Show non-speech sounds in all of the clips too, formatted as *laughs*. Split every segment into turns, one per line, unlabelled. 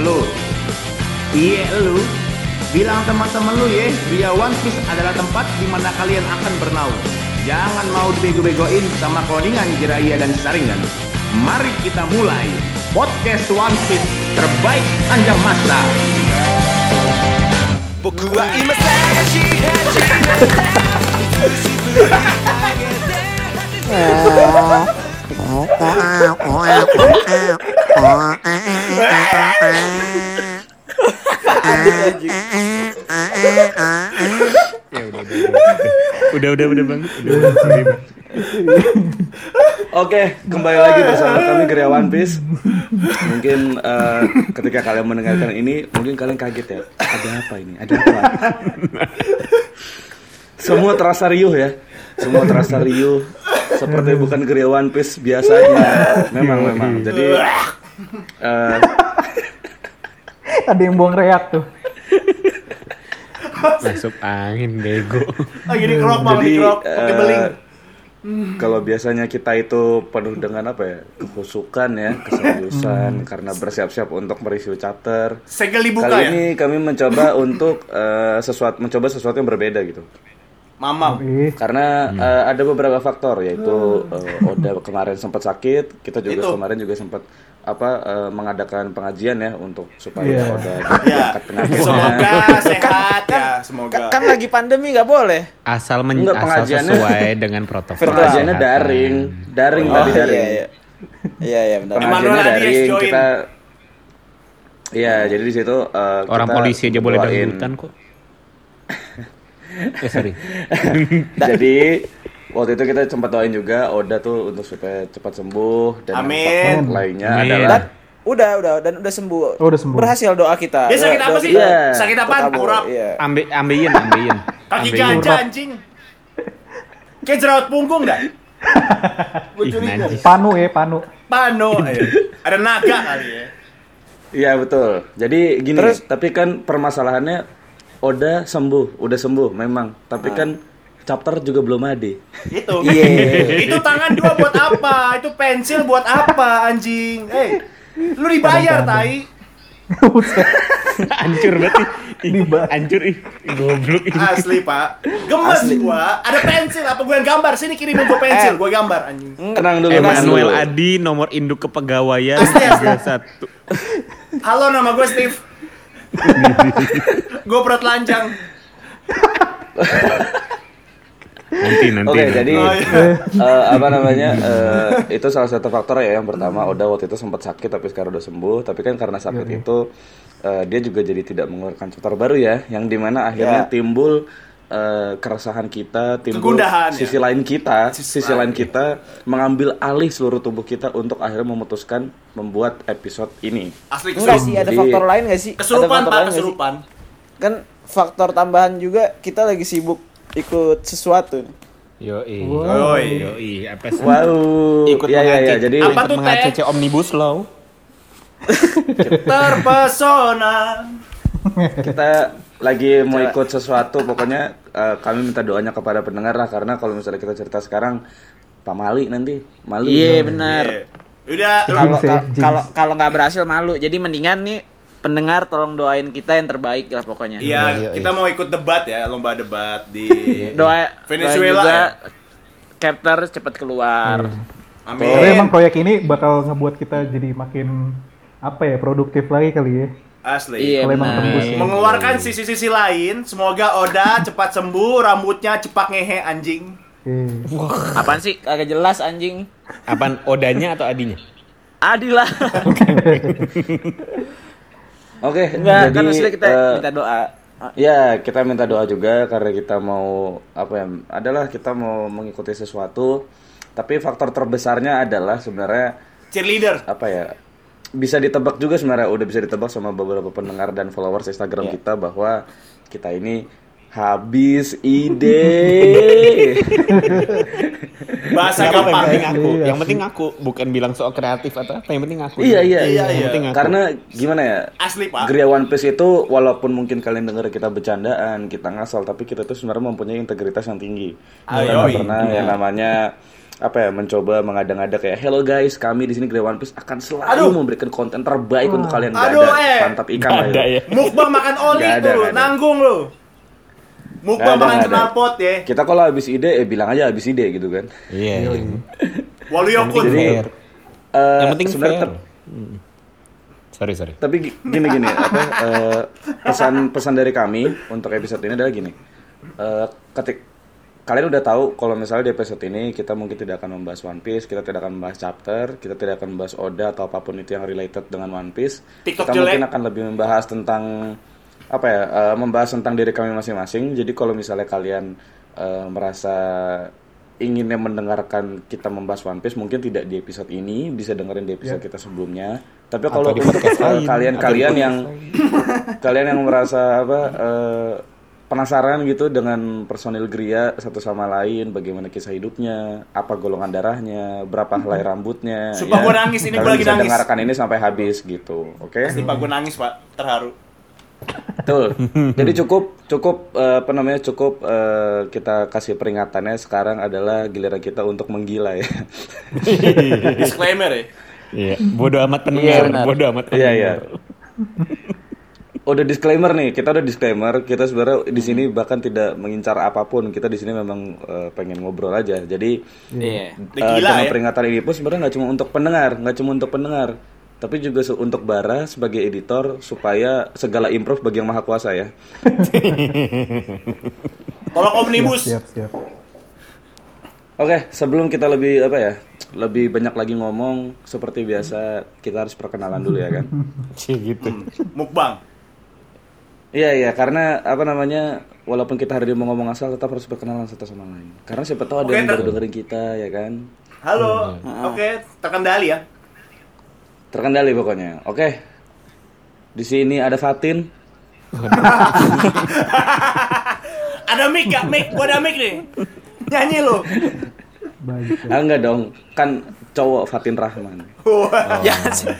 Lu. Iya lu. Bilang teman-teman lu ya, Ria One Piece adalah tempat di mana kalian akan bernaung. Jangan mau dibego-begoin sama codingan Jiraiya dan Saringan. Mari kita mulai podcast One Piece terbaik anjang masa.
僕 *laughs* Ya
udah udah udah bang
Oke, kembali lagi bersama kami Gerea One Piece Mungkin eh, ketika kalian mendengarkan ini, mungkin kalian kaget ya. Ada apa ini? Ada apa? Semua terasa riuh ya. Semua terasa riuh. Seperti bukan Geria One Piece biasanya. Memang memang. Jadi eh,
Ada yang buang reak tuh. *laughs*
Masuk angin bego.
Di bang, di
jadi
pakai
eh,
beling.
kalau biasanya kita itu penuh dengan apa ya kehusukan ya keseriusan karena bersiap-siap untuk mereview chapter
Segel dibuka
Kali
ya?
ini kami mencoba untuk eh, sesuatu mencoba sesuatu yang berbeda gitu.
Mamam.
Karena eh, ada beberapa faktor yaitu eh, Oda kemarin sempat sakit, kita juga
Itu.
kemarin juga sempat apa eh, mengadakan pengajian ya untuk supaya
Iya.
Oda *laughs*
Ya.
diangkat penyakitnya.
Semoga *laughs* sehat ya, semoga.
Kan, kan lagi pandemi nggak boleh.
Asal men
Enggak,
asal
pengajiannya-
sesuai dengan protokol. *laughs*
Pengajiannya daring, daring
Oh
tadi
iya
daring.
iya. Iya iya benar.
Pengajiannya daring
join?
kita Iya, jadi di situ eh,
Orang
kita
polisi aja boleh dangdutan kok. Eh sorry. *laughs*
Jadi waktu itu kita sempat doain juga Oda tuh untuk supaya cepat sembuh dan
Amin.
lainnya
Amin.
adalah
Dan udah udah dan udah sembuh.
Oh, udah sembuh.
Berhasil doa kita.
Dia sakit apa sih?
kita
Iya.
Sakit
terkabul.
Kurap.
Iya.
Ambe ambeien ambeien.
Kaki gajah anjing. Kayak jerawat punggung dah. *laughs*
Panu ya, panu.
Pano. ayo. *laughs* Ada naga kali ya.
Iya betul. Jadi gini,
Terus-
tapi kan permasalahannya Oda sembuh, udah sembuh memang. Tapi
Ah.
kan chapter juga belum ada.
Itu. *laughs*
Iya. *laughs*
Itu tangan dua buat apa? Itu pensil buat apa anjing? Eh, lu dibayar tai. *laughs*
Hancur berarti. Hancur ih. Goblok ih.
Asli, Pak. Gemes gua. Ada pensil apa gua yang gambar? Sini kirimin gua pensil, gua gambar anjing.
Tenang dulu, tenang
Emmanuel
dulu.
Adi nomor induk kepegawaian
Pasti, pasti.
31.
Halo, nama gue Steve. *laughs* gue perut lanjang.
Nanti nanti.
Oke,
nanti.
jadi
Oh, iya.
eh, apa namanya? eh, itu salah satu faktor ya. Yang pertama, Oda waktu itu sempat sakit tapi sekarang udah sembuh. Tapi kan karena sakit itu eh, dia juga jadi tidak mengeluarkan chapter baru ya, yang di mana akhirnya
Ya.
timbul eh, keresahan kita, timbul
Kegundahan, ya?
sisi lain kita,
Sisi
sisi, lain kita mengambil alih seluruh tubuh kita untuk akhirnya memutuskan membuat episode ini.
Asli
Enggak
kesurupan.
sih, ada
Jadi-
faktor lain nggak sih? Ada
Kesurupan,
faktor
Pak,
nggak sih?
kesurupan.
Kan faktor tambahan juga kita lagi sibuk ikut sesuatu.
Yo
Yoi.
Yoi, apa sih?
Wow,
Ikut
ya ya ya. Jadi
Apa tuh,
mengacc
Teh?
omnibus law.
Terpesona.
kita lagi mau ikut sesuatu pokoknya eh, kami minta doanya kepada pendengar lah karena kalau misalnya kita cerita sekarang Pak Mali nanti Mali
Iya benar.
Iya. Udah,
Kalau kalau- kalau nggak berhasil malu. Jadi mendingan nih pendengar tolong doain kita yang terbaik lah pokoknya.
Iya, kita mau ikut debat ya, lomba debat di *laughs*
Doa
Venezuela
doain juga
ya?
Capter cepat keluar.
Amin.
Tapi emang proyek ini bakal ngebuat kita jadi makin apa ya produktif lagi kali ya.
Asli.
Iya benar.
ya.
Mengeluarkan sisi-sisi lain, semoga Oda cepat sembuh, rambutnya cepat ngehe anjing.
Oke.
Apaan sih? Agak jelas anjing.
Apaan odanya atau adinya?
Adil lah. *laughs*
oke
Enggak,
jadi
kan maksudnya kita
eh,
minta doa.
ya kita minta doa juga karena kita mau apa ya adalah kita mau mengikuti sesuatu tapi faktor terbesarnya adalah sebenarnya
Cheerleader.
apa ya bisa ditebak juga sebenarnya udah bisa ditebak sama beberapa pendengar dan followers Instagram
Iya.
kita bahwa kita ini habis ide *laughs*
Bahasa
apa-apa,
gampang.
yang penting aku.
Iya
Yang penting aku bukan bilang soal kreatif atau apa, yang penting aku.
iya iya
Iya,
Yang
iya.
penting aku. karena gimana ya
Asli, Pak.
Gria One Piece itu walaupun mungkin kalian dengar kita bercandaan, kita ngasal, tapi kita tuh sebenarnya mempunyai integritas yang tinggi. Kita nggak
iya.
pernah yang namanya apa ya mencoba mengada-ngada kayak hello guys kami di sini Grey One Piece akan selalu
Aduh.
memberikan konten terbaik untuk kalian Nggak
Aduh,
ada
eh.
mantap ikan lah
ada
ya.
ya.
Mukbang makan oli
Nggak ada,
tuh,
nggak ada.
nanggung lu. Mukbang makan knalpot ya.
kita kalau habis ide eh bilang aja habis ide gitu kan
Iya.
Walu Yokun.
Jadi,
Fair.
Eh,
Yang penting
sebenarnya
fair. Hmm. Sorry sorry.
tapi gi- gini gini apa eh, pesan pesan dari kami untuk episode ini adalah gini Eh, ketik kalian udah tahu kalau misalnya di episode ini kita mungkin tidak akan membahas One Piece kita tidak akan membahas chapter kita tidak akan membahas Oda atau apa pun itu yang related dengan One Piece.
TikTok
kita
jelek.
mungkin akan lebih membahas tentang apa ya eh, membahas tentang diri kami masing-masing. Jadi kalau misalnya kalian eh, merasa inginnya mendengarkan kita membahas One Piece mungkin tidak di episode ini bisa dengerin di episode kita sebelumnya. Tapi kalau untuk kalian-kalian *laughs* yang *laughs* kalian yang merasa apa eh, penasaran gitu dengan personil Gria satu sama lain bagaimana kisah hidupnya apa golongan darahnya berapa helai rambutnya
Sumpah gua nangis, ini gua lagi
bisa
nangis.
dengarkan ini sampai habis gitu oke
Sumpah gue nangis pak, terharu.
Betul. *laughs* Jadi cukup cukup eh, apa namanya cukup eh, kita kasih peringatannya sekarang adalah giliran kita untuk menggila ya.
Disclaimer ya.
Iya. Bodoh amat
Iya,
pendengar.
benar.
Bodoh amat
Iya
pendengar.
iya. Udah disclaimer nih, kita udah disclaimer. Kita sebenarnya di sini bahkan tidak mengincar apa pun. Kita di sini memang eh, pengen ngobrol aja. Jadi
Iya.
Udah
eh,
gila
dengan
ya.
peringatan ini pun sebenarnya nggak cuma untuk pendengar, nggak cuma untuk pendengar, tapi juga se- untuk Bara sebagai editor supaya segala improve bagi yang maha kuasa ya. *laughs*
Tolong omnibus.
Siap, siap.
Oke, sebelum kita lebih apa ya, lebih banyak lagi ngomong, seperti biasa kita harus perkenalan dulu ya kan. *laughs*
Cie gitu.
Mukbang.
Iya iya, karena apa namanya, walaupun kita hari ini mau ngomong asal, tetap harus berkenalan satu sama lain. Karena siapa tahu ada yang baru dengerin kita ya kan.
Halo. Oke, terkendali ya.
Terkendali pokoknya. Oke. Di sini ada Fatin. *laughs*
Ada mic gak? Mic, gua ada mic nih. Nyanyi lu.
Baik.
Ah enggak dong, kan cowok Fatin Rahman.
Wah.
Ya, si-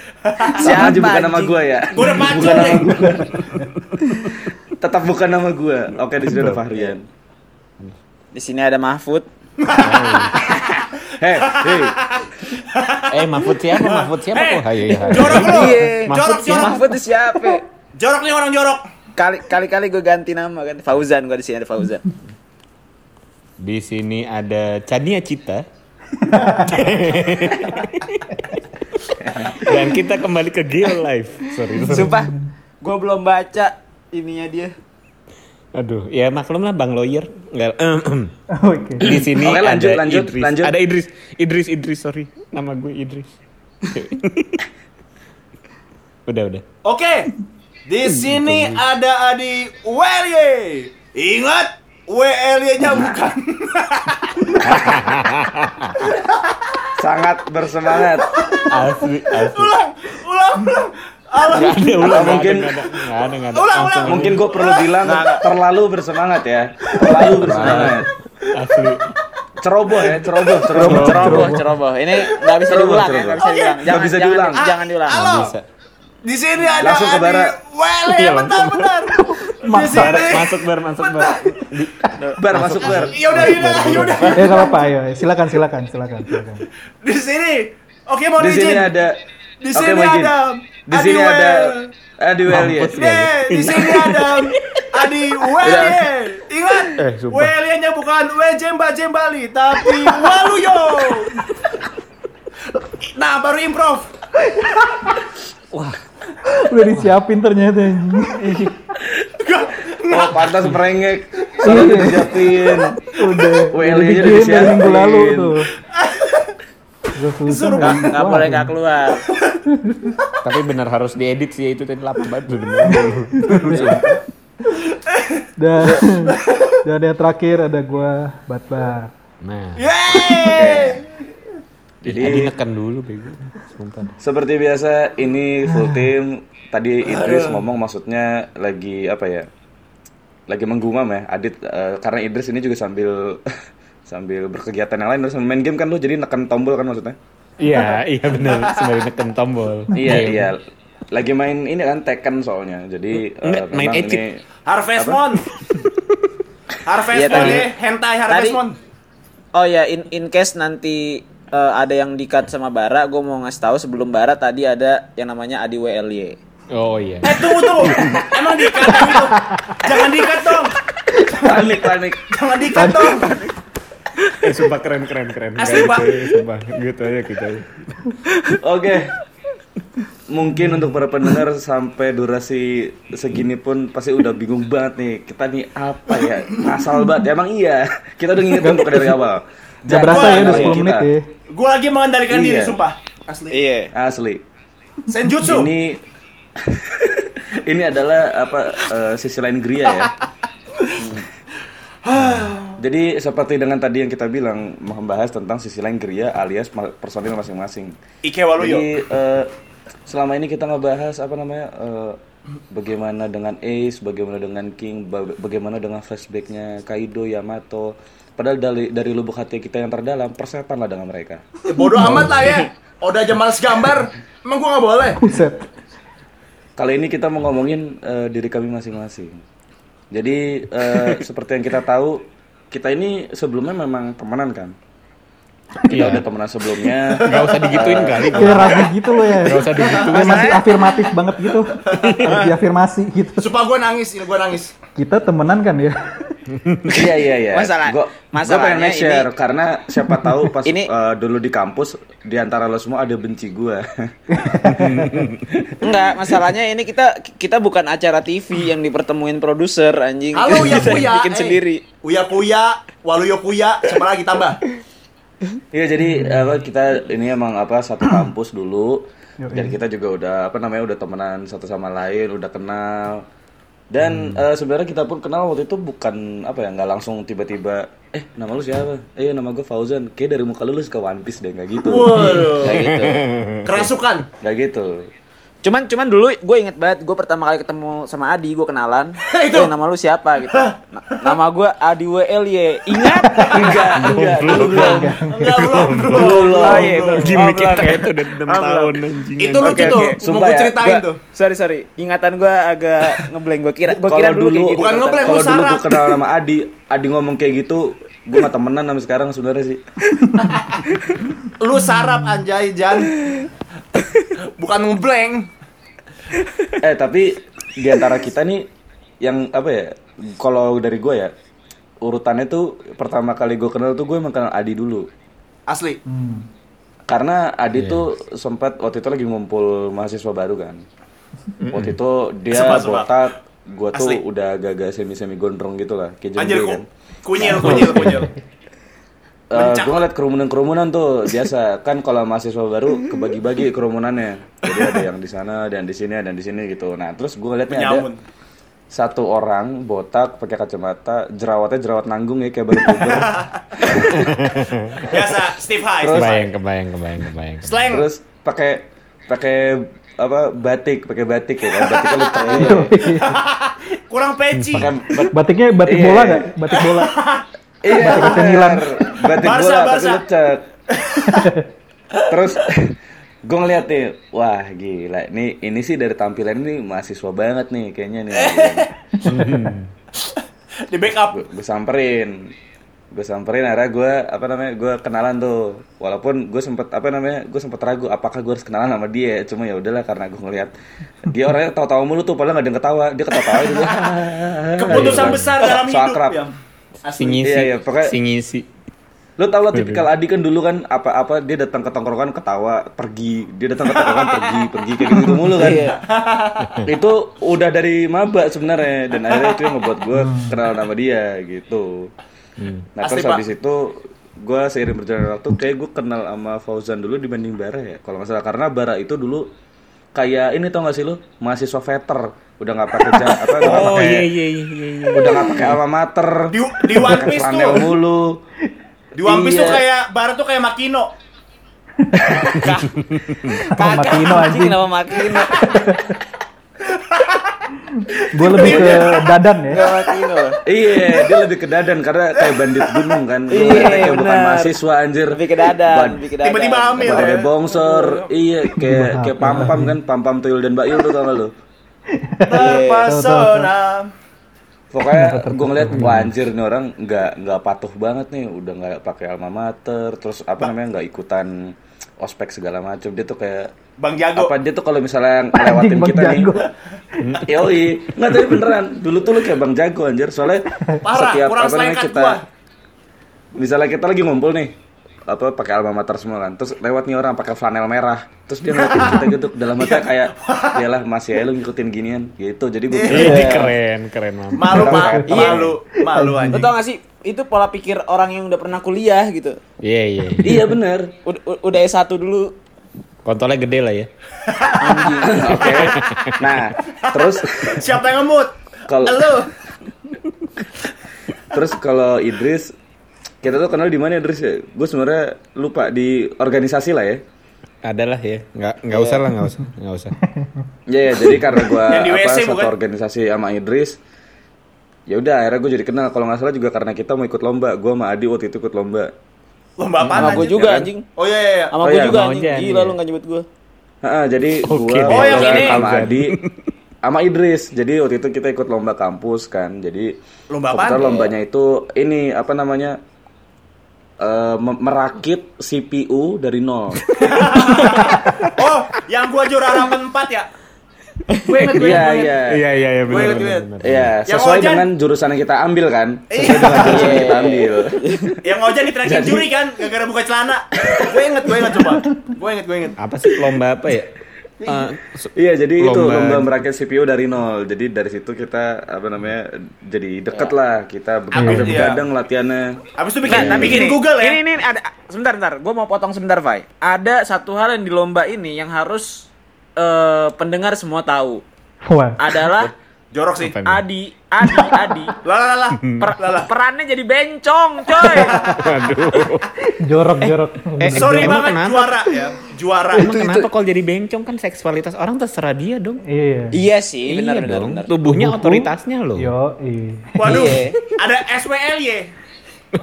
Sama aja
siapa
bukan nama gua ya.
Gua udah
Bukan nama gua. Tetap bukan nama gua. Oke, di sini ada Fahrian.
Di sini ada Mahfud.
Hei, hei.
Eh Mahfud siapa? Mahfud siapa?
Eh,
Oh, hayo ya. hayo.
Jorok lu.
Iya.
Mahfud
Jorok,
siapa?
Mahfud itu siapa?
Jorok nih orang jorok.
Kali kali kali gue ganti nama kan. Fauzan gue di sini ada Fauzan.
Di sini ada Chania Cita. *laughs* Dan kita kembali ke Geo Live. Sorry. sorry.
Sumpah, gue belum baca ininya dia.
Aduh, ya maklum lah Bang Lawyer. Enggak. *clears throat*
Oke.
Di sini
Oke, lanjut,
ada
lanjut,
Idris.
lanjut.
Ada Idris. Idris, Idris, sorry. Nama gue Idris. *laughs* udah, udah.
Oke. Di sini ada Adi Welye. Ingat, WLY-nya bukan. *laughs*
Sangat bersemangat.
Asli, asli.
ulang, ulang, ulang. Alah.
Nggak ada, ulang.
Mungkin-
ada, nggak ada, nggak ada.
Ulang, ulang.
Mungkin gue perlu bilang terlalu bersemangat ya. Terlalu bersemangat.
Asli.
Ceroboh ya, ceroboh, ceroboh,
Ceroboh, ceroboh. Ini nggak bisa
Ceroboh,
diulang ya, nggak bisa diulang.
Nggak
Jangan,
bisa diulang.
di- jangan diulang.
Di sini ada
Langsung ke
Adi
Bara.
Wele.
Iya,
bentar, bentar. Sini.
masuk bar, masuk bar.
Bar masuk bar.
Ya udah, ya udah, ya udah.
Eh, nggak apa-apa, ayo. Silakan, silakan, silakan, silakan.
Di sini. Oke, mau
Di sini ada.
Di sini ada
Di sini
Adi
ada. Adi.
Nih, di sini ada Adi Welye. Ingat,
Eh.
Welye-nya bukan Wejemba Jembali, tapi Waluyo. Nah, baru improv.
Udah disiapin ternyata anjing.
Oh, pantas merengek. Soalnya udah disiapin.
Udah. *laughs*
Udah
dibikin dari
disiapin.
minggu lalu tuh.
Suruh
nggak
Nggak nggak
Wah,
boleh nggak keluar. *laughs*
Tapi benar harus diedit sih itu tadi lama banget bener. *laughs*
Dan, dan yang terakhir ada gua Batbar.
Nah,
Yeay.
Jadi
Adi neken dulu bego. Sumpah.
seperti biasa ini full team. Tadi Idris ngomong maksudnya lagi apa ya? Lagi menggumam ya, Adit eh, karena Idris ini juga sambil *laughs* sambil berkegiatan yang lain terus main game kan lu jadi neken tombol kan maksudnya?
Iya, iya benar. Sembari neken tombol.
Iya iya. Lagi main ini kan Tekken soalnya. Jadi
Nggak, main
memang
Echid.
Harvest Moon. *laughs* Harvest
Iya,
Moon
tadi-
ya, hentai Harvest Moon.
Oh ya, in in case nanti eh, ada yang di-cut sama Bara, gue mau ngasih tahu sebelum Bara tadi ada yang namanya Adi WLY.
Oh iya.
Eh tunggu tunggu. Emang dikat itu? Jangan dikat dong.
panik panik
Jangan dikat dong.
Eh sumpah keren keren keren.
Asli,
Nggak,
Pak.
gitu Sumpah gitu aja gitu aja.
oke mungkin untuk para pendengar sampai durasi segini pun pasti udah bingung banget nih kita nih apa ya asal banget emang iya kita udah ngingetin untuk dari awal
Gak berasa ya udah
Jangan
10
kita.
menit ya.
Gue lagi mengendalikan
Iya.
diri, sumpah. Asli.
Iya.
asli
Senjutsu.
ini *laughs* ini adalah apa eh, sisi lain Gria ya Hmm. *laughs* Jadi seperti dengan tadi yang kita bilang membahas tentang sisi lain Gria alias personil masing-masing.
Ike Waluyo.
Jadi eh, selama ini kita ngebahas apa namanya eh, bagaimana dengan Ace, bagaimana dengan King, ba- bagaimana dengan flashbacknya Kaido, Yamato. Padahal dari dari lubuk hati kita yang terdalam persetan lah dengan mereka.
Ya, bodoh amat lah ya. Udah aja males gambar. Emang gue gak boleh.
Buset.
Kali ini kita mau ngomongin eh, diri kami masing-masing. Jadi eh, *laughs* seperti yang kita tahu, kita ini sebelumnya memang temenan kan. Kita
Iya.
udah temenan sebelumnya.
Gak usah digituin kali.
Kayak ragu gitu loh ya.
Gak usah digituin.
Masih afirmatif banget gitu. Masih afirmasi gitu.
Sumpah gue nangis, gue nangis.
Kita temenan kan ya.
Iya iya iya.
Masalah-
gua pengen share karena siapa tahu pas
Ini-
eh, dulu di kampus di antara lo semua ada benci gua. *laughs*
Enggak, masalahnya ini kita kita bukan acara TV yang dipertemuin produser anjing.
Halo *laughs* Uya
Kita
Kuya.
bikin
eh.
sendiri.
Uya Kuya, Waluyo Kuya, siapa lagi tambah?
Iya jadi apa kita ini emang apa satu *clears throat* kampus dulu
Yoi.
dan kita juga udah apa namanya udah temenan satu sama lain udah kenal dan eh, sebenarnya kita pun kenal waktu itu bukan apa ya nggak langsung tiba-tiba eh nama lu siapa? Eh nama gue Fauzan. Kayak dari muka lu lu suka One Piece deh nggak gitu.
Waduh.
Nggak gitu.
Kerasukan.
Nggak gitu.
Cuman cuman dulu gue inget banget gue pertama kali ketemu sama Adi gue kenalan. *laughs*
Itu.
"Eh, nama lu siapa gitu. Na- nama gue Adi WLY. Ingat? Enggak, enggak, dulu belum.
Enggak belum, belum.
Oh iya, belum.
Gimik
Oh, belum,
kita
ya.
itu udah 6
Oh, belum.
tahun anjing.
Itu lucu
Oke,
tuh.
oke.
Mau gue
ya,
ceritain tuh.
Sorry sorry, ingatan gue agak ngeblank. Gue kira, gue kira
Kalau
dulu,
dulu-
gitu.
Bukan ngeblank,
Kalau
gua
dulu
sarap.
gue kenal sama Adi, Adi ngomong kayak gitu, gue gak temenan sampai sekarang sebenarnya sih. *laughs*
Lu sarap anjay, Jan. Bukan ngeblank.
eh tapi di antara kita nih yang apa ya? Kalau dari gue ya urutannya tuh pertama kali gue kenal tuh gue emang kenal Adi dulu.
Asli.
Karena Adi tuh sempat waktu itu lagi ngumpul mahasiswa baru kan. Waktu itu dia
Sumpah, sumpah.
botak, gue tuh
Asli.
udah agak-agak semi-semi gondrong gitu lah, kayak
Anjir ku,
kan.
kunyil, kunyil, kunyil. *laughs* Mencak.
gue ngeliat kerumunan-kerumunan tuh biasa kan kalau mahasiswa baru kebagi-bagi kerumunannya jadi ada yang di sana dan di sini dan di sini gitu nah terus gue ngeliatnya ada satu orang botak pakai kacamata jerawatnya jerawat nanggung ya kayak baru puber *laughs*
Biasa, Steve High.
Terus-.
Kebayang, kebayang, kebayang, kebayang.
Terus pakai pakai apa batik pakai batik ya kan batiknya *laughs* lecek
Iya.
gitu.
Kurang peci.
pakai bat-
Batiknya batik
Iya.
bola gak? Batik bola. *laughs*
Iya,
Batik AC Milan.
Batik
Barca,
bola tapi
Barca.
lecet. *laughs* Terus gue ngeliat nih, wah gila, ini ini sih dari tampilan ini mahasiswa banget nih kayaknya nih.
Di backup.
gue samperin, gue samperin, akhirnya gue apa namanya, gue kenalan tuh. Walaupun gue sempet apa namanya, gue sempet ragu apakah gue harus kenalan sama dia. Cuma ya udahlah karena gue ngeliat dia orangnya tawa-tawa mulu tuh, padahal gak ada yang ketawa, dia ketawa dulu. *laughs*
Keputusan besar dalam
So
hidup.
akrab.
Ya.
Si
Asli.
ngisi,
Iya, iya, pokoknya-
si ngisi.
Lo tau lah tipikal Adi kan dulu kan apa-apa dia datang ke tongkrongan ketawa pergi dia datang ke tongkrongan pergi pergi kayak gitu mulu kan *laughs* itu udah dari maba sebenarnya dan akhirnya itu yang ngebuat gue kenal nama dia gitu nah
Asli,
terus
Pak.
habis itu gue seiring berjalan waktu kayak gue kenal sama Fauzan dulu dibanding Bara ya kalau nggak salah karena Bara itu dulu kayak ini tau gak sih lo mahasiswa veter udah nggak pakai ja- apa nggak
Oh
pakai
iya iya iya iya. iya.
udah nggak pakai alma mater
Di, di One Piece tuh.
mulu
Di One Piece tuh
Iya.
kayak Barat tuh kayak Makino. *laughs*
Sama Makino
anjing. kenapa Makino? *laughs*
Gue lebih ke dadan ya.
Iya, dia lebih ke dadan karena kayak bandit gunung kan.
Iya,
kayak bukan mahasiswa anjir.
Lebih ke dadan,
Ban-
lebih ke dadan.
Tiba-tiba hamil
Badannya
ya.
bongsor. Iya, kayak kayak pam-pam kan, pam-pam tuyul dan Mbak Yul tuh tau gak lu?
Terpesona.
Pokoknya gue ngeliat wah anjir nih orang nggak nggak patuh banget nih, udah nggak pakai alma mater, terus apa namanya nggak ikutan ospek segala macam. Dia tuh kayak
Bang Jago.
apa dia tuh kalau misalnya ngelewatin
Bang
kita nih,
Jago. *laughs*
yoi nggak tapi beneran. Dulu tuh lu kayak bang jago anjir, soalnya
Parah,
setiap
kurang
apa namanya kita,
gua.
misalnya kita lagi ngumpul nih, apa pakai alma mater semua kan, terus lewat nih orang pakai flanel merah, terus dia ngeliatin kita gitu, dalam hati kayak, yalah masih aja lu ngikutin ginian, gitu. Jadi gue
Ini keren, keren mam.
Malu.
Iya.
Malu, malu
Lo
anjing.
tau gak sih, itu pola pikir orang yang udah pernah kuliah gitu.
Iya iya.
iya bener.
Udah, udah S1 dulu.
Kontolnya gede lah ya.
Oke. Nah, terus
Siapa yang ngemut?
Kalau-
Lu.
terus kalau Idris kita tuh kenal di mana Idris ya? Gue sebenarnya lupa di organisasi lah ya.
Adalah ya. Nggak nggak usah lah nggak usah nggak usah.
Ya, ya jadi karena gue *laughs* apa
WC
satu
bukan?
organisasi sama Idris. Ya udah akhirnya gue jadi kenal. Kalau nggak salah juga karena kita mau ikut lomba. Gue sama Adi waktu itu ikut lomba.
Lomba apaan
Sama gue
anjing?
juga
Ya kan?
anjing.
Oh iya iya. iya.
Sama
Oh
gue
iya,
juga anjing. Gila
iya.
lu gak nyebut gue.
Ha, jadi
Oke,
gue
Oh,
yang ini.
sama Adi sama Idris. Jadi waktu itu kita ikut lomba kampus kan. Jadi
Lomba apaan?
lombanya itu ini apa namanya? Eh, me- merakit CPU dari nol. *laughs*
Oh, yang gua juara harapan 4 ya? Gue inget, gue
Iya, iya.
Iya iya iya
Gue
benar.
Iya, sesuai
Ojan-
dengan jurusan yang kita ambil kan. Sesuai
Iya.
dengan jurusan yang kita ambil. *laughs*
Yang Ojan diterakin juri kan, gara-gara buka celana. gue inget, gue inget coba. Gue inget, gue inget.
Apa sih lomba apa ya? Eh, su-
Iya, jadi itu
Lomba.
merakit CPU dari nol. Jadi dari situ kita apa namanya jadi deket lah kita
Abis,
begadang
iya.
begadang latihannya.
Abis itu bikin,
Nah, tapi
bikin
gini,
Google ya.
Ini, ini ada sebentar, sebentar. Gue mau potong sebentar, Fai. Ada satu hal yang di lomba ini yang harus eh, pendengar semua tahu.
Wah.
Adalah *laughs*
Jorok sih.
Adi, Adi, Adi. *laughs*
Lah lah lah.
Per- perannya jadi bencong, coy.
Jorok, *laughs* jorok.
Eh,
Sorry
Emang
banget
kenapa?
juara ya. Juara.
Emang kenapa kalau jadi bencong kan seksualitas orang terserah dia dong.
Iya.
iya sih,
Iya
benar benar
dong.
benar.
Tubuhnya
Tubuhku,
otoritasnya loh.
Yo, iya.
Waduh,
Iya.
ada SWLY. *laughs*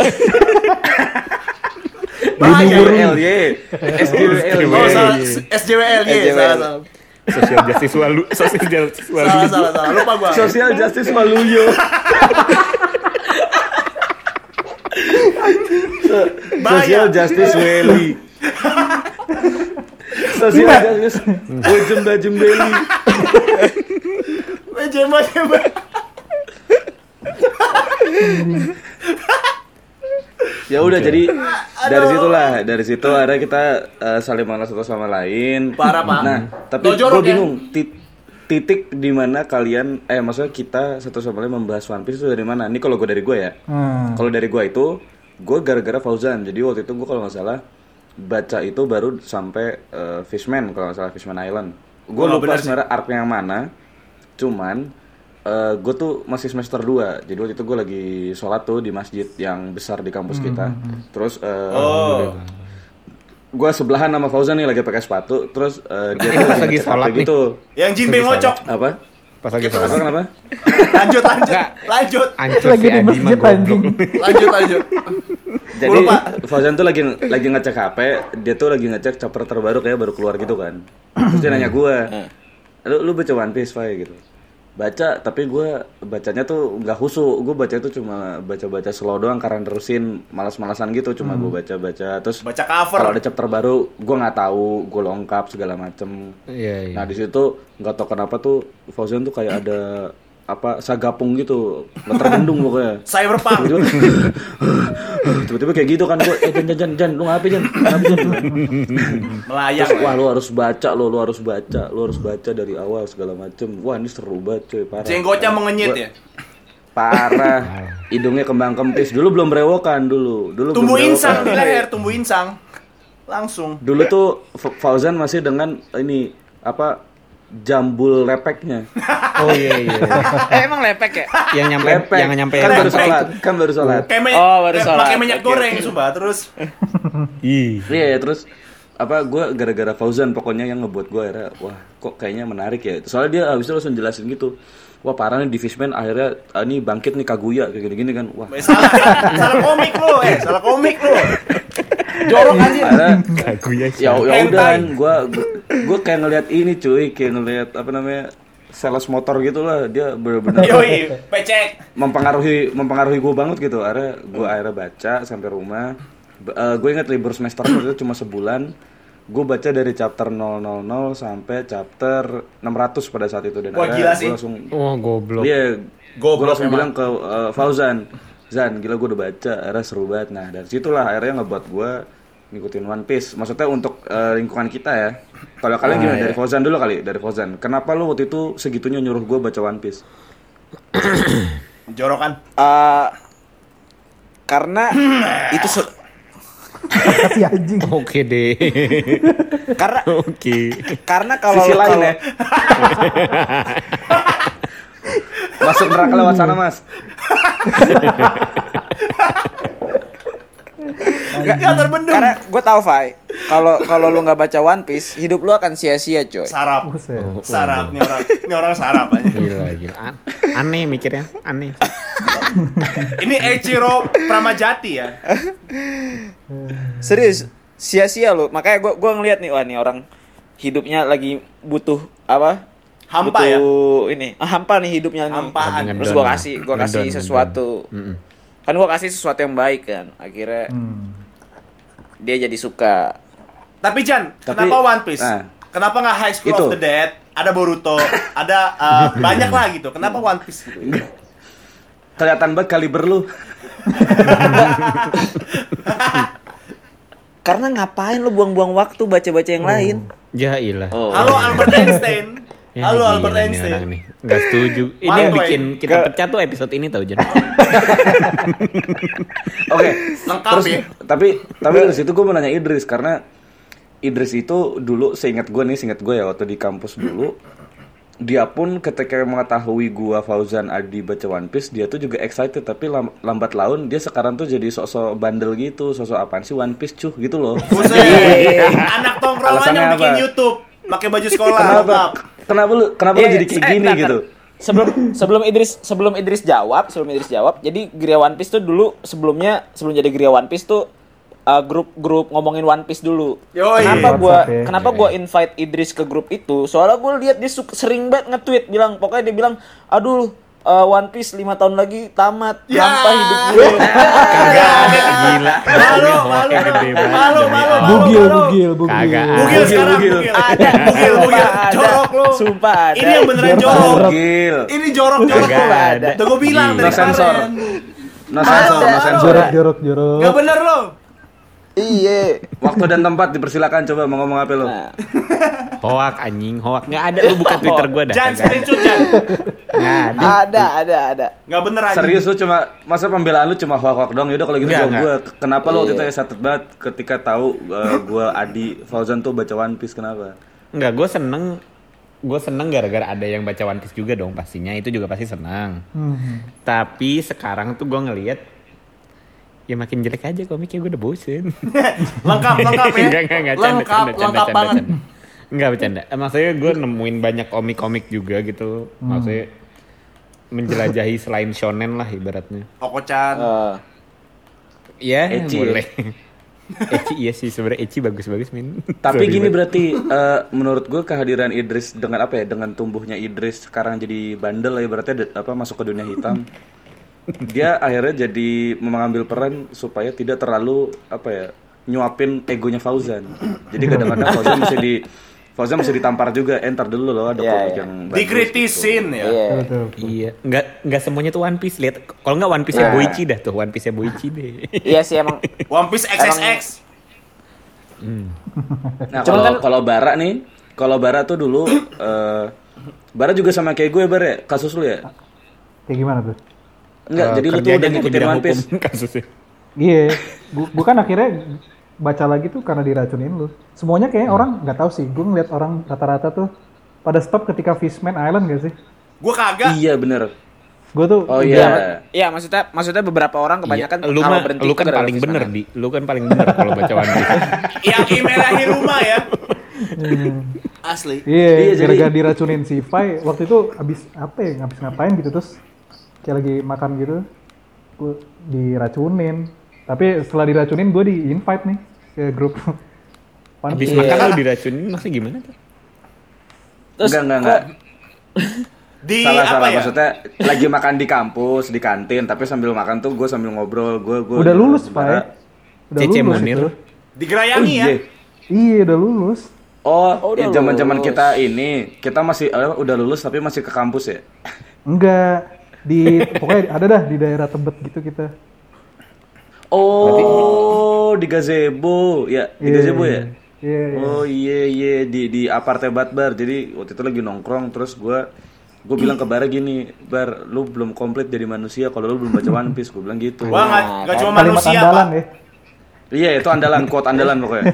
Bahaya.
SGWLY. SGWLY.
Oh, salah. SJWLY.
Social justice walu, *laughs* social justice walu.
Salah, salah, salah. Lupa gua.
Social Justice Waluyo. Social
Bahaya.
Justice Welly. Social Justice Wajem Bajem Belly.
Eh, Jemba, jemba. *laughs* *laughs*
Ya udah jadi dari situlah dari situ ada kita eh, saling mengenal satu sama lain.
Parah, Pak.
Nah, tapi gue
ya?
bingung tit- titik di mana kalian eh maksudnya kita satu sama lain membahas One Piece itu dari mana? Ini kalau gue dari gue ya.
Hmm.
Kalau dari gue itu gue gara-gara Fauzan. Jadi waktu itu gue kalau nggak salah baca itu baru sampai eh, Fishman kalau nggak salah Fishman Island. Gue
Oh,
lupa sebenarnya arc yang mana. Cuman gue tuh masih semester 2 Jadi waktu itu gue lagi sholat tuh di masjid yang besar di kampus kita. Terus eh,
Oh.
gue sebelahan sama Fauzan nih lagi pakai sepatu. Terus eh, dia tuh
lagi
ngecek
sholat nih.
gitu.
Yang Jinbe ngocok.
Apa?
Pas lagi
Apa
sholat.
kenapa?
Lanjut, lanjut.
Enggak.
Lanjut.
Ancur
Lagi
si
di masjid anjing. *laughs*
Lanjut, lanjut.
Jadi
Lupa.
Fauzan tuh lagi lagi ngecek HP, dia tuh lagi ngecek chapter terbaru kayak baru keluar gitu kan. Terus dia nanya gue, lu, lu baca One Piece Fai gitu. Baca, tapi gue bacanya tuh nggak husuk. Gue baca tuh cuma baca-baca slow doang karena terusin malas-malasan gitu. Cuma gue baca-baca. Terus
Baca cover.
kalau ada chapter baru, gue nggak tahu, gue lengkap segala macem.
Iya iya.
Nah di situ nggak tahu kenapa tuh Fauzan tuh kayak ada apa sagapung gitu, nggak terbendung pokoknya. *laughs*
Cyberpunk.
tiba-tiba *laughs* tiba-tiba kayak gitu kan gue eh jan jan jan jan lu ngapain jan ngapain jan *laughs*
Melayang.
Terus, wah lu harus baca lo lu harus baca lu harus baca dari awal segala macem wah ini seru banget cuy parah
Jenggotnya mengenyit
Gua-
ya.
parah hidungnya kembang kempis dulu belum berewokan dulu dulu
Tumbuh insang di leher, tumbuh insang. Langsung.
dulu tuh Fa- Fauzan masih dengan ini apa jambul lepeknya *laughs*
Oh iya iya.
eh, emang lepek ya?
Yang nyampe
lepek
yang nyampe
kan baru sholat kan baru sholat
Kayak
Oh, baru sholat.
pakai minyak goreng,
oke.
sumpah. Terus
Ih.
Iya terus apa gue gara-gara Fauzan pokoknya yang ngebuat gue akhirnya wah kok kayaknya menarik ya soalnya dia habis itu langsung jelasin gitu wah parah nih di Fishman akhirnya ah, ini bangkit nih Kaguya kayak gini-gini kan wah
salah, salah komik lu, eh, salah komik lu. *laughs* Jorok
akhirnya
Kaguya sih.
ya ya udah kan gue gue kayak ngelihat ini cuy kayak ngelihat apa namanya sales motor gitu lah dia bener-bener *laughs*
Yoi, pecek.
mempengaruhi mempengaruhi gue banget gitu akhirnya gue akhirnya baca sampai rumah gue inget libur semester itu cuma sebulan gue baca dari chapter 000 sampai chapter 600 pada saat itu dan
Wah,
akhirnya
gila
gue
sih.
langsung
Wah, goblok.
Iya, gue langsung
memang.
bilang ke uh, Fauzan, Zan, gila gue udah baca, akhirnya seru banget. Nah dari situlah akhirnya ngebuat gue ngikutin One Piece. Maksudnya untuk uh, lingkungan kita ya. Kalau kalian gimana? Dari Fauzan dulu kali, dari Fauzan. Kenapa lu waktu itu segitunya nyuruh gue baca One Piece? *coughs*
Jorokan.
Eh, karena *coughs* itu se-
Kasih anjing.
Oke deh.
karena
Oke.
karena kalau
Sisi lain ya. *laughs* Masuk neraka lewat sana mas.
Gak terbendung.
karena gue tahu Fai kalau kalau lu nggak baca One Piece hidup lu akan sia-sia coy
Sarap. Sarap nih orang. Ini orang sarap aja.
Gila, gila. An- Aneh mikirnya, aneh.
Ini Eiichiro Pramajati ya.
serius sia-sia lu makanya gue gua ngeliat nih wah nih orang hidupnya lagi butuh apa
Hampa
butuh
ya.
ini ah, hampa nih hidupnya nih
Hampaan.
terus gue kasih gue kasih
Ngedon,
sesuatu
Mm-mm.
kan gue kasih sesuatu yang baik kan akhirnya
Hmm.
dia jadi suka
Tapi Jan,
Tapi-
kenapa One Piece?
Nah.
Kenapa nggak High School
Itu.
of the Dead? Ada Boruto, *laughs* ada uh, banyak lah gitu. Kenapa One Piece? Gitu?
Kelihatan banget kaliber lu. *laughs*
karena ngapain lu buang-buang waktu baca-baca yang lain
Ya ilah.
Oh.
Halo Albert Einstein.
Ya,
Halo
gila
Albert Einstein.
orang nih. Nggak setuju. Ini
Malu,
yang bikin kita pecah tuh episode ini tau Jan. *laughs*
Oke.
Lengkap
Terus
ya.
tapi tapi dari situ gue mau nanya Idris karena Idris itu dulu seingat gue nih, seingat gue ya waktu di kampus dulu dia pun ketika mengetahui gua Fauzan Adi baca One Piece dia tuh juga excited tapi lam- lambat laun dia sekarang tuh jadi sosok bandel gitu sosok apaan sih One Piece cuh gitu loh
Buset. *laughs* Anak tongkrongan yang bikin
apa?
YouTube, pakai baju sekolah.
kenapa kenapa lu kenapa lu
Iya,
jadi kayak
eh,
gini gitu
sebelum sebelum Idris sebelum Idris jawab sebelum Idris jawab jadi Gria One Piece tuh dulu sebelumnya sebelum jadi Gria One Piece tuh uh, grup grup ngomongin One Piece dulu
Yoi.
kenapa gua
WhatsApp ya.
kenapa gua invite Idris ke grup itu soalnya gue lihat dia suka, sering banget nge-tweet bilang pokoknya dia bilang aduh uh, One Piece lima tahun lagi tamat
Ya.
sampah hidup *laughs* gue
Kagak ada.
Gila.
Malu,
Ini
malu,
hoaknya gede banget.
malu, malu.
Bugil, bugil, bugil.
Kagak.
Bugil
Bugil,
sekarang,
bugil.
bugil.
ada
Bugil, bugil. Jorok lu.
sumpah ada
Ini yang beneran jorok.
jorok.
gil
Ini jorok, jorok.
Kagak ada.
Tuh gue bilang dari
No sensor.
kemarin.
no sensor no sensor
Jorok, jorok, jorok.
Gak bener lo.
Iya
waktu dan tempat dipersilakan coba mau ngomong apa lu
Nah, *laughs*
Hoak anjing, hoak. Nggak ada lu buka *laughs* Twitter gua dah.
Jangan screenshot, Jan.
Nggak ada.
ada ada ada
Gak bener aja.
Serius lu cuma masa pembelaan lu cuma hoak-hoak dong. Yaudah kalau gitu jawab gue. Kenapa lu waktu itu
Iya.
excited banget ketika tahu uh, gua Adi Fauzan tuh baca One Piece kenapa?
Enggak, gue seneng gue seneng gara-gara ada yang baca One Piece juga dong pastinya itu juga pasti senang
Hmm.
tapi sekarang tuh gue ngelihat ya makin jelek aja komiknya gue udah bosen *laughs*
Lengkap, lengkap ya.
enggak enggak enggak canda
Lengkap,
canda canda
lengkap
canda
banget.
canda enggak bercanda maksudnya gue nemuin banyak komik-komik juga gitu maksudnya menjelajahi selain shonen lah ibaratnya
Oko-chan.
Eh,
ya
ya?
boleh *laughs* Ecchi iya sih sebenarnya Ecchi bagus-bagus min
Tapi
Sorry
gini
banget.
berarti uh, menurut gue kehadiran Idris dengan apa ya? Dengan tumbuhnya Idris sekarang jadi bandel ya berarti ada- apa masuk ke dunia hitam. *laughs* Dia akhirnya jadi mengambil peran supaya tidak terlalu apa ya? nyuapin egonya Fauzan. Jadi kadang-kadang Fauzan mesti di Fauzan mesti ditampar juga. Eh, ntar dulu loh ada
Iya,
komik
iya.
yang bagus
Dikritisin ya.
iya
Betul, betul.
Iya, nggak nggak semuanya tuh One Piece lihat. Kalau nggak One Piece-nya
Nah.
Boichi dah tuh, One Piece-nya Boichi deh.
iya sih emang *laughs*
One Piece XXX.
Nah,
Cuman
kalau
kan-
kalau Bara nih, kalau Bara tuh dulu eh Bara juga sama kayak gue Bara ya? Kasus lu ya?
Kayak gimana tuh?
Enggak,
Eh,
jadi lu tuh udah ngikutin One Piece.
hukum *laughs* kasusnya.
Iya, gu- gua kan akhirnya baca lagi tuh karena diracunin lu. Semuanya kayak orang nggak tahu sih. Gue ngeliat orang rata-rata tuh pada stop ketika Fishman Island gak sih?
Gue kagak.
Iya bener.
Gue tuh
Oh iya.
iya maksudnya maksudnya beberapa orang kebanyakan
Iya, lu
kalau
mah
berhenti
lu kan paling bener di, lu kan paling bener kalau baca One Piece. *laughs*
Yang di rumah ya.
Hmm.
Asli.
Iya,
Iya, jadi-
gara-gara diracunin si Fai waktu itu abis apa ya, abis ngapain gitu terus kayak lagi makan gitu, gue diracunin. Tapi setelah diracunin gue di invite nih ke grup. One *laughs*
Habis
Piece.
makan lu diracunin masih gimana tuh?
Terus
Enggak, enggak, enggak.
Di
salah
apa
salah
ya?
maksudnya lagi makan di kampus di kantin tapi sambil makan tuh gue sambil ngobrol gue gue
Udah lulus, Pak. Udah
Cece
lulus
Munir.
itu.
Digerayangi ya.
Iya, udah lulus.
Oh,
Oh, udah
ya zaman-zaman
lulus.
kita ini, kita masih eh, udah lulus tapi masih ke kampus ya.
Enggak. Di pokoknya ada dah di daerah Tebet gitu kita.
Oh, di gazebo, ya, di
Iya,
gazebo ya.
Iya, iya.
Oh iya iya di di aparte Batbar. Jadi waktu itu lagi nongkrong terus gua gue bilang ke Bara gini, Bar, lu belum komplit jadi manusia kalau lu belum baca One Piece. Gue bilang gitu.
Wah, nggak nggak cuma manusia,
andalan
Pak.
ya.
Iya itu andalan, quote andalan pokoknya.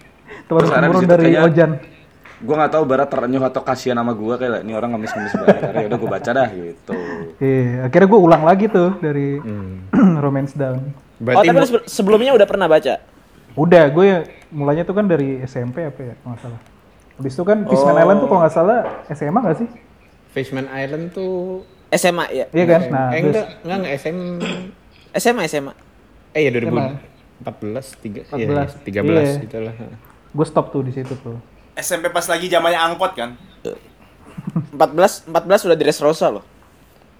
*laughs*
Turun
Terus situ
dari
kayaknya-
Ojan.
Gue nggak tahu Bara terenyuh atau kasihan sama gue kayak ini orang ngemis-ngemis banget. Akhirnya udah gue baca dah gitu.
Iya, akhirnya gue ulang lagi tuh dari *clears throat* Romance Down.
Oh, tapi lu sebe- sebelumnya udah pernah baca?
Udah, gue mulainya tuh kan dari SMP apa ya, kalau nggak salah. Habis itu kan Fishman Island tuh kalau nggak salah SMA nggak sih?
Fishman Island tuh
SMA ya?
Iya kan? Nah,
eh
terus
enggak, enggak, enggak SM
SMA SMA.
eh ya
SMA.
2014 tiga
14,
iya, 13
iya.
itulah.
gue stop tuh di situ tuh.
SMP pas lagi zamannya angkot kan. *laughs*
14 14 udah di Dressrosa loh.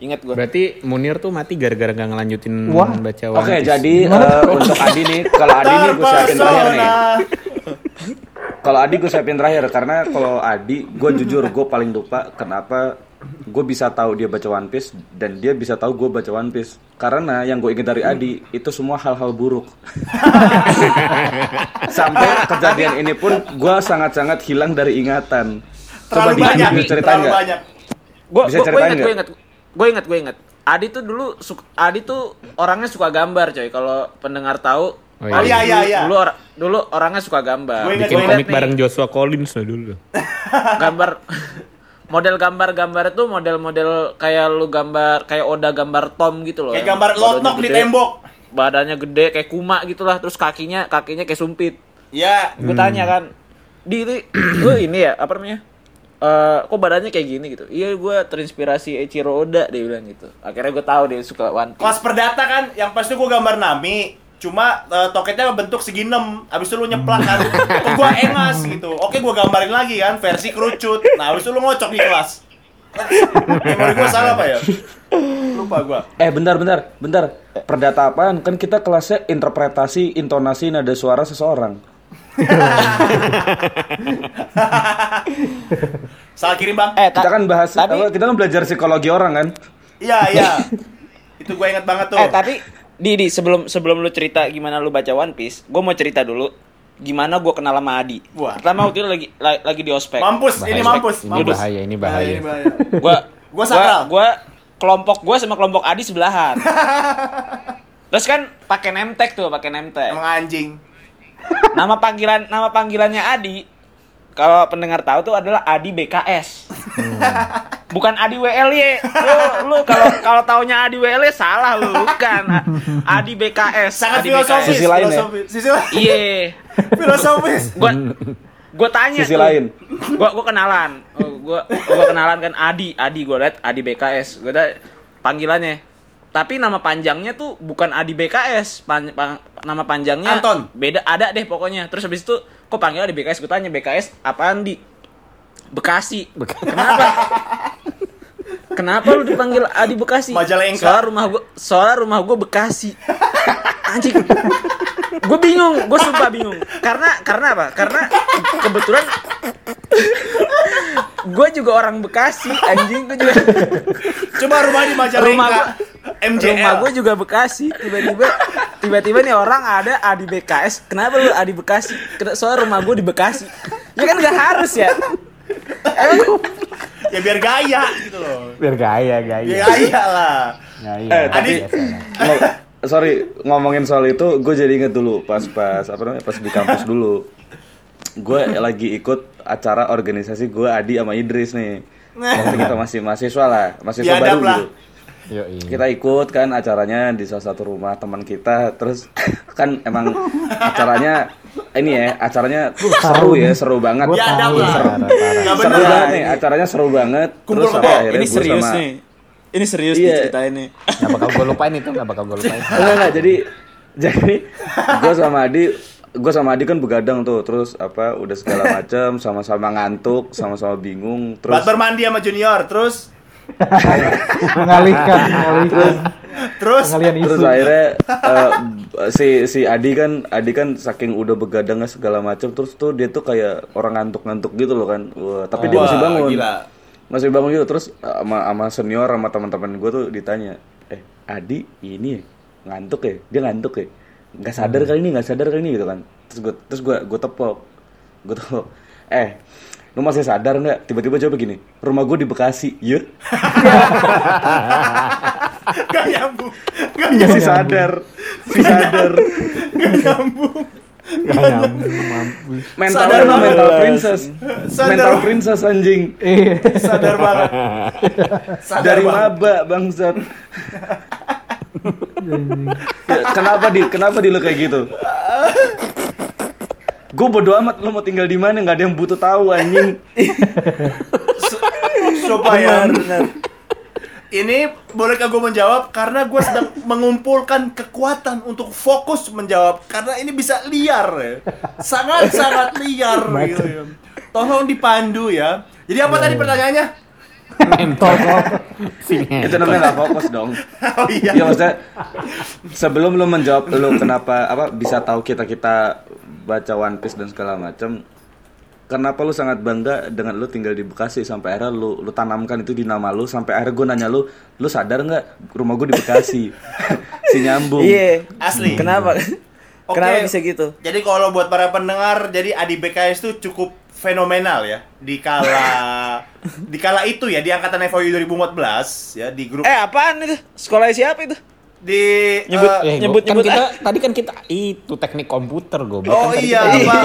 Ingat gua.
Berarti Munir tuh mati gara-gara nggak ngelanjutin
Wah.
baca One
Oke,
Piece.
jadi eh, untuk Adi nih, kalau Adi nih gue siapin terakhir nih. Kalau Adi gue siapin terakhir karena kalau Adi, gue jujur gue paling lupa kenapa gue bisa tahu dia baca One Piece dan dia bisa tahu gue baca One Piece karena yang gue ingat dari Adi itu semua hal-hal buruk. *laughs* Sampai kejadian ini pun gue sangat-sangat hilang dari ingatan. Coba
Terlalu
di
banyak,
bisa ceritain
terlalu
nggak?
banyak.
Gue
Bisa
gue
ceritain
ingat,
nggak?
gue ingat, gue ingat, gue ingat. Adi tuh dulu Adi tuh orangnya suka gambar coy. Kalau pendengar tahu.
Oh,
Oh iya iya iya.
Dulu or- dulu orangnya suka gambar.
Gue ingat,
Bikin
gue
komik
nih.
bareng Joshua Collins lah dulu. *laughs*
gambar model gambar-gambar itu model-model kayak lu gambar kayak Oda gambar Tom gitu loh.
Kayak gambar lotnok di tembok.
Badannya gede kayak kuma gitulah, terus kakinya kakinya kayak sumpit.
Ya,
Gue tanya kan, di lu *clears throat* ini ya apa namanya? Eh, kok badannya kayak gini gitu? Iya, gue terinspirasi Eiichiro Oda dia bilang gitu. Akhirnya gue tahu dia suka One Piece.
kelas perdata kan yang pas itu gue gambar Nami. Cuma eh, toketnya bentuk segi 6. Habis itu lu nyeplak kan. Kok gua engas gitu. Oke, gua gambarin lagi kan versi kerucut. Nah, habis itu lu ngocok di kelas. Memori gua salah apa ya? Lupa gua.
Eh bentar bentar bentar perdata apaan kan kita kelasnya interpretasi intonasi nada suara seseorang
Salah kirim, Bang.
Eh, ta-
kita kan bahas
tapi,
apa, kita kan belajar psikologi orang kan
Iya, iya. itu gua inget banget tuh.
eh tapi di di sebelum sebelum lu cerita gimana lu baca One Piece, gue mau cerita dulu gimana gue kenal sama Adi.
Wah.
Pertama waktu itu lagi la- lagi di ospek.
Mampus, ini
Bahaya.
mampus,
Ini
mampus.
bahaya, ini bahaya.
ini bahaya.
Gua
Gua sakral.
Gua, kelompok gue sama kelompok Adi sebelahan. *laughs* Terus kan pakai name tag tuh, pakai name tag.
Emang anjing.
Nama panggilan nama panggilannya Adi kalau pendengar tahu tuh adalah Adi BKS. Bukan Adi WLY. Lu lu kalau kalau taunya Adi WLY salah lu, bukan. Adi BKS.
Sangat
Adi
filosofis.
Sisi lain ya?
filosofis. Sisi lain.
Iya. *laughs*
filosofis.
Gua gua tanya
Sisi
tuh.
lain.
Gua gua kenalan. Oh, gua gua kenalan kan Adi, Adi gua liat Adi BKS. Gua tanya panggilannya. Tapi nama panjangnya tuh bukan Adi BKS, Pan- pang- nama panjangnya
Anton.
Beda ada deh pokoknya. Terus habis itu kok panggil Adi BKS? Gue tanya BKS apaan di Bekasi. Kenapa? Kenapa lu dipanggil Adi Bekasi?
Majalengka.
Soalnya rumah gua soalnya rumah gua Bekasi. Anjing. gue bingung, gue sumpah bingung. Karena karena apa? Karena kebetulan gue juga orang Bekasi, anjing gue juga
Coba rumah di
rumah
Majalengka.
gua
MJL.
rumah gue juga Bekasi. Tiba-tiba tiba-tiba nih orang ada Adi BKS. Kenapa lu Adi Bekasi? Soalnya rumah gue di Bekasi. Ya kan nggak harus ya. Emang
ya biar gaya gitu loh.
Biar gaya, gaya.
Biar gaya lah.
Gaya.
Eh,
Adi,
Ngo- *laughs* sorry ngomongin soal itu gue jadi inget dulu pas pas apa namanya pas di kampus dulu gue lagi ikut acara organisasi gue Adi sama Idris nih waktu kita masih mahasiswa lah mahasiswa
Biadab
baru
lah.
gitu
Yoi.
kita ikut kan acaranya di salah satu rumah teman kita terus *laughs* kan emang acaranya ini ya acaranya seru ya seru banget.
Nggak
seru
bener
banget nih
ini.
acaranya seru banget
Kumpul
terus sampai akhirnya
ini serius
sama-
nih. Ini serius
Iya.
diceritain nih.
Nggak bakal gue lupain itu, nggak bakal gue lupain.
enggak enggak jadi *laughs* jadi gue sama Adi gue sama Adi kan begadang tuh terus apa udah segala macam sama-sama ngantuk sama-sama bingung terus
Buat bermandi sama junior, terus *laughs*
mengalihkan mengalihkan.
Terus?
Pengalian isu.
terus akhirnya eh, si si Adi kan Adi kan saking udah begadangnya segala macam terus tuh dia tuh kayak orang ngantuk-ngantuk gitu loh kan. Wah, tapi dia
Wah,
masih bangun.
gila.
masih bangun gitu. Terus eh, sama sama senior sama teman-teman gue tuh ditanya eh Adi ini ya, ngantuk ya? Dia ngantuk ya? Nggak sadar kali ini nggak sadar kali ini gitu kan. Terus gue terus gue gue tepok. Gue tepok. Eh lu masih sadar nggak tiba-tiba coba gini rumah gue di Bekasi ya
gak nyambung. Gak
Dia sih sadar si sadar
nyambung.
Gak nyambung, mampus.
mental
Sadar banget.
mental princess
Sadar
mental princess anjing
Iya.
Sadar banget. Sadar
dari
banget.
maba bangsat Ya, kenapa di kenapa di lu kayak gitu gue bodo amat lu mau tinggal di mana? Nggak ada yang butuh tahu anjing.
Supaya ini bolehkah gue menjawab? Karena gue sedang mengumpulkan kekuatan untuk fokus menjawab. Karena ini bisa liar ya. sangat sangat liar gitu ya. tolong dipandu ya. Jadi apa tadi pertanyaannya?
Mentor
itu namanya nggak fokus dong.
Oh iya.
Iya maksudnya sebelum lu menjawab lu kenapa apa bisa tahu kita kita baca One Piece dan segala macam kenapa lu sangat bangga dengan lu tinggal di Bekasi sampai akhirnya lu lu tanamkan itu di nama lu sampai akhirnya gue nanya lu lu sadar nggak rumah gue di Bekasi *laughs* si nyambung
Iya.
Asli.
Kenapa?
Oke.
Kenapa bisa gitu?
Jadi kalau buat para pendengar, jadi Adi BKS itu cukup fenomenal ya di kala *laughs* di kala itu ya di angkatan FOU 2014 ya di grup
Eh apaan itu? Sekolah siapa itu?
Di
nyebut-
eh,
Eh,
Nyebut-
kan
nyebut,
kita tadi kan kita itu teknik komputer gue.
Oh iya,
kan
apa?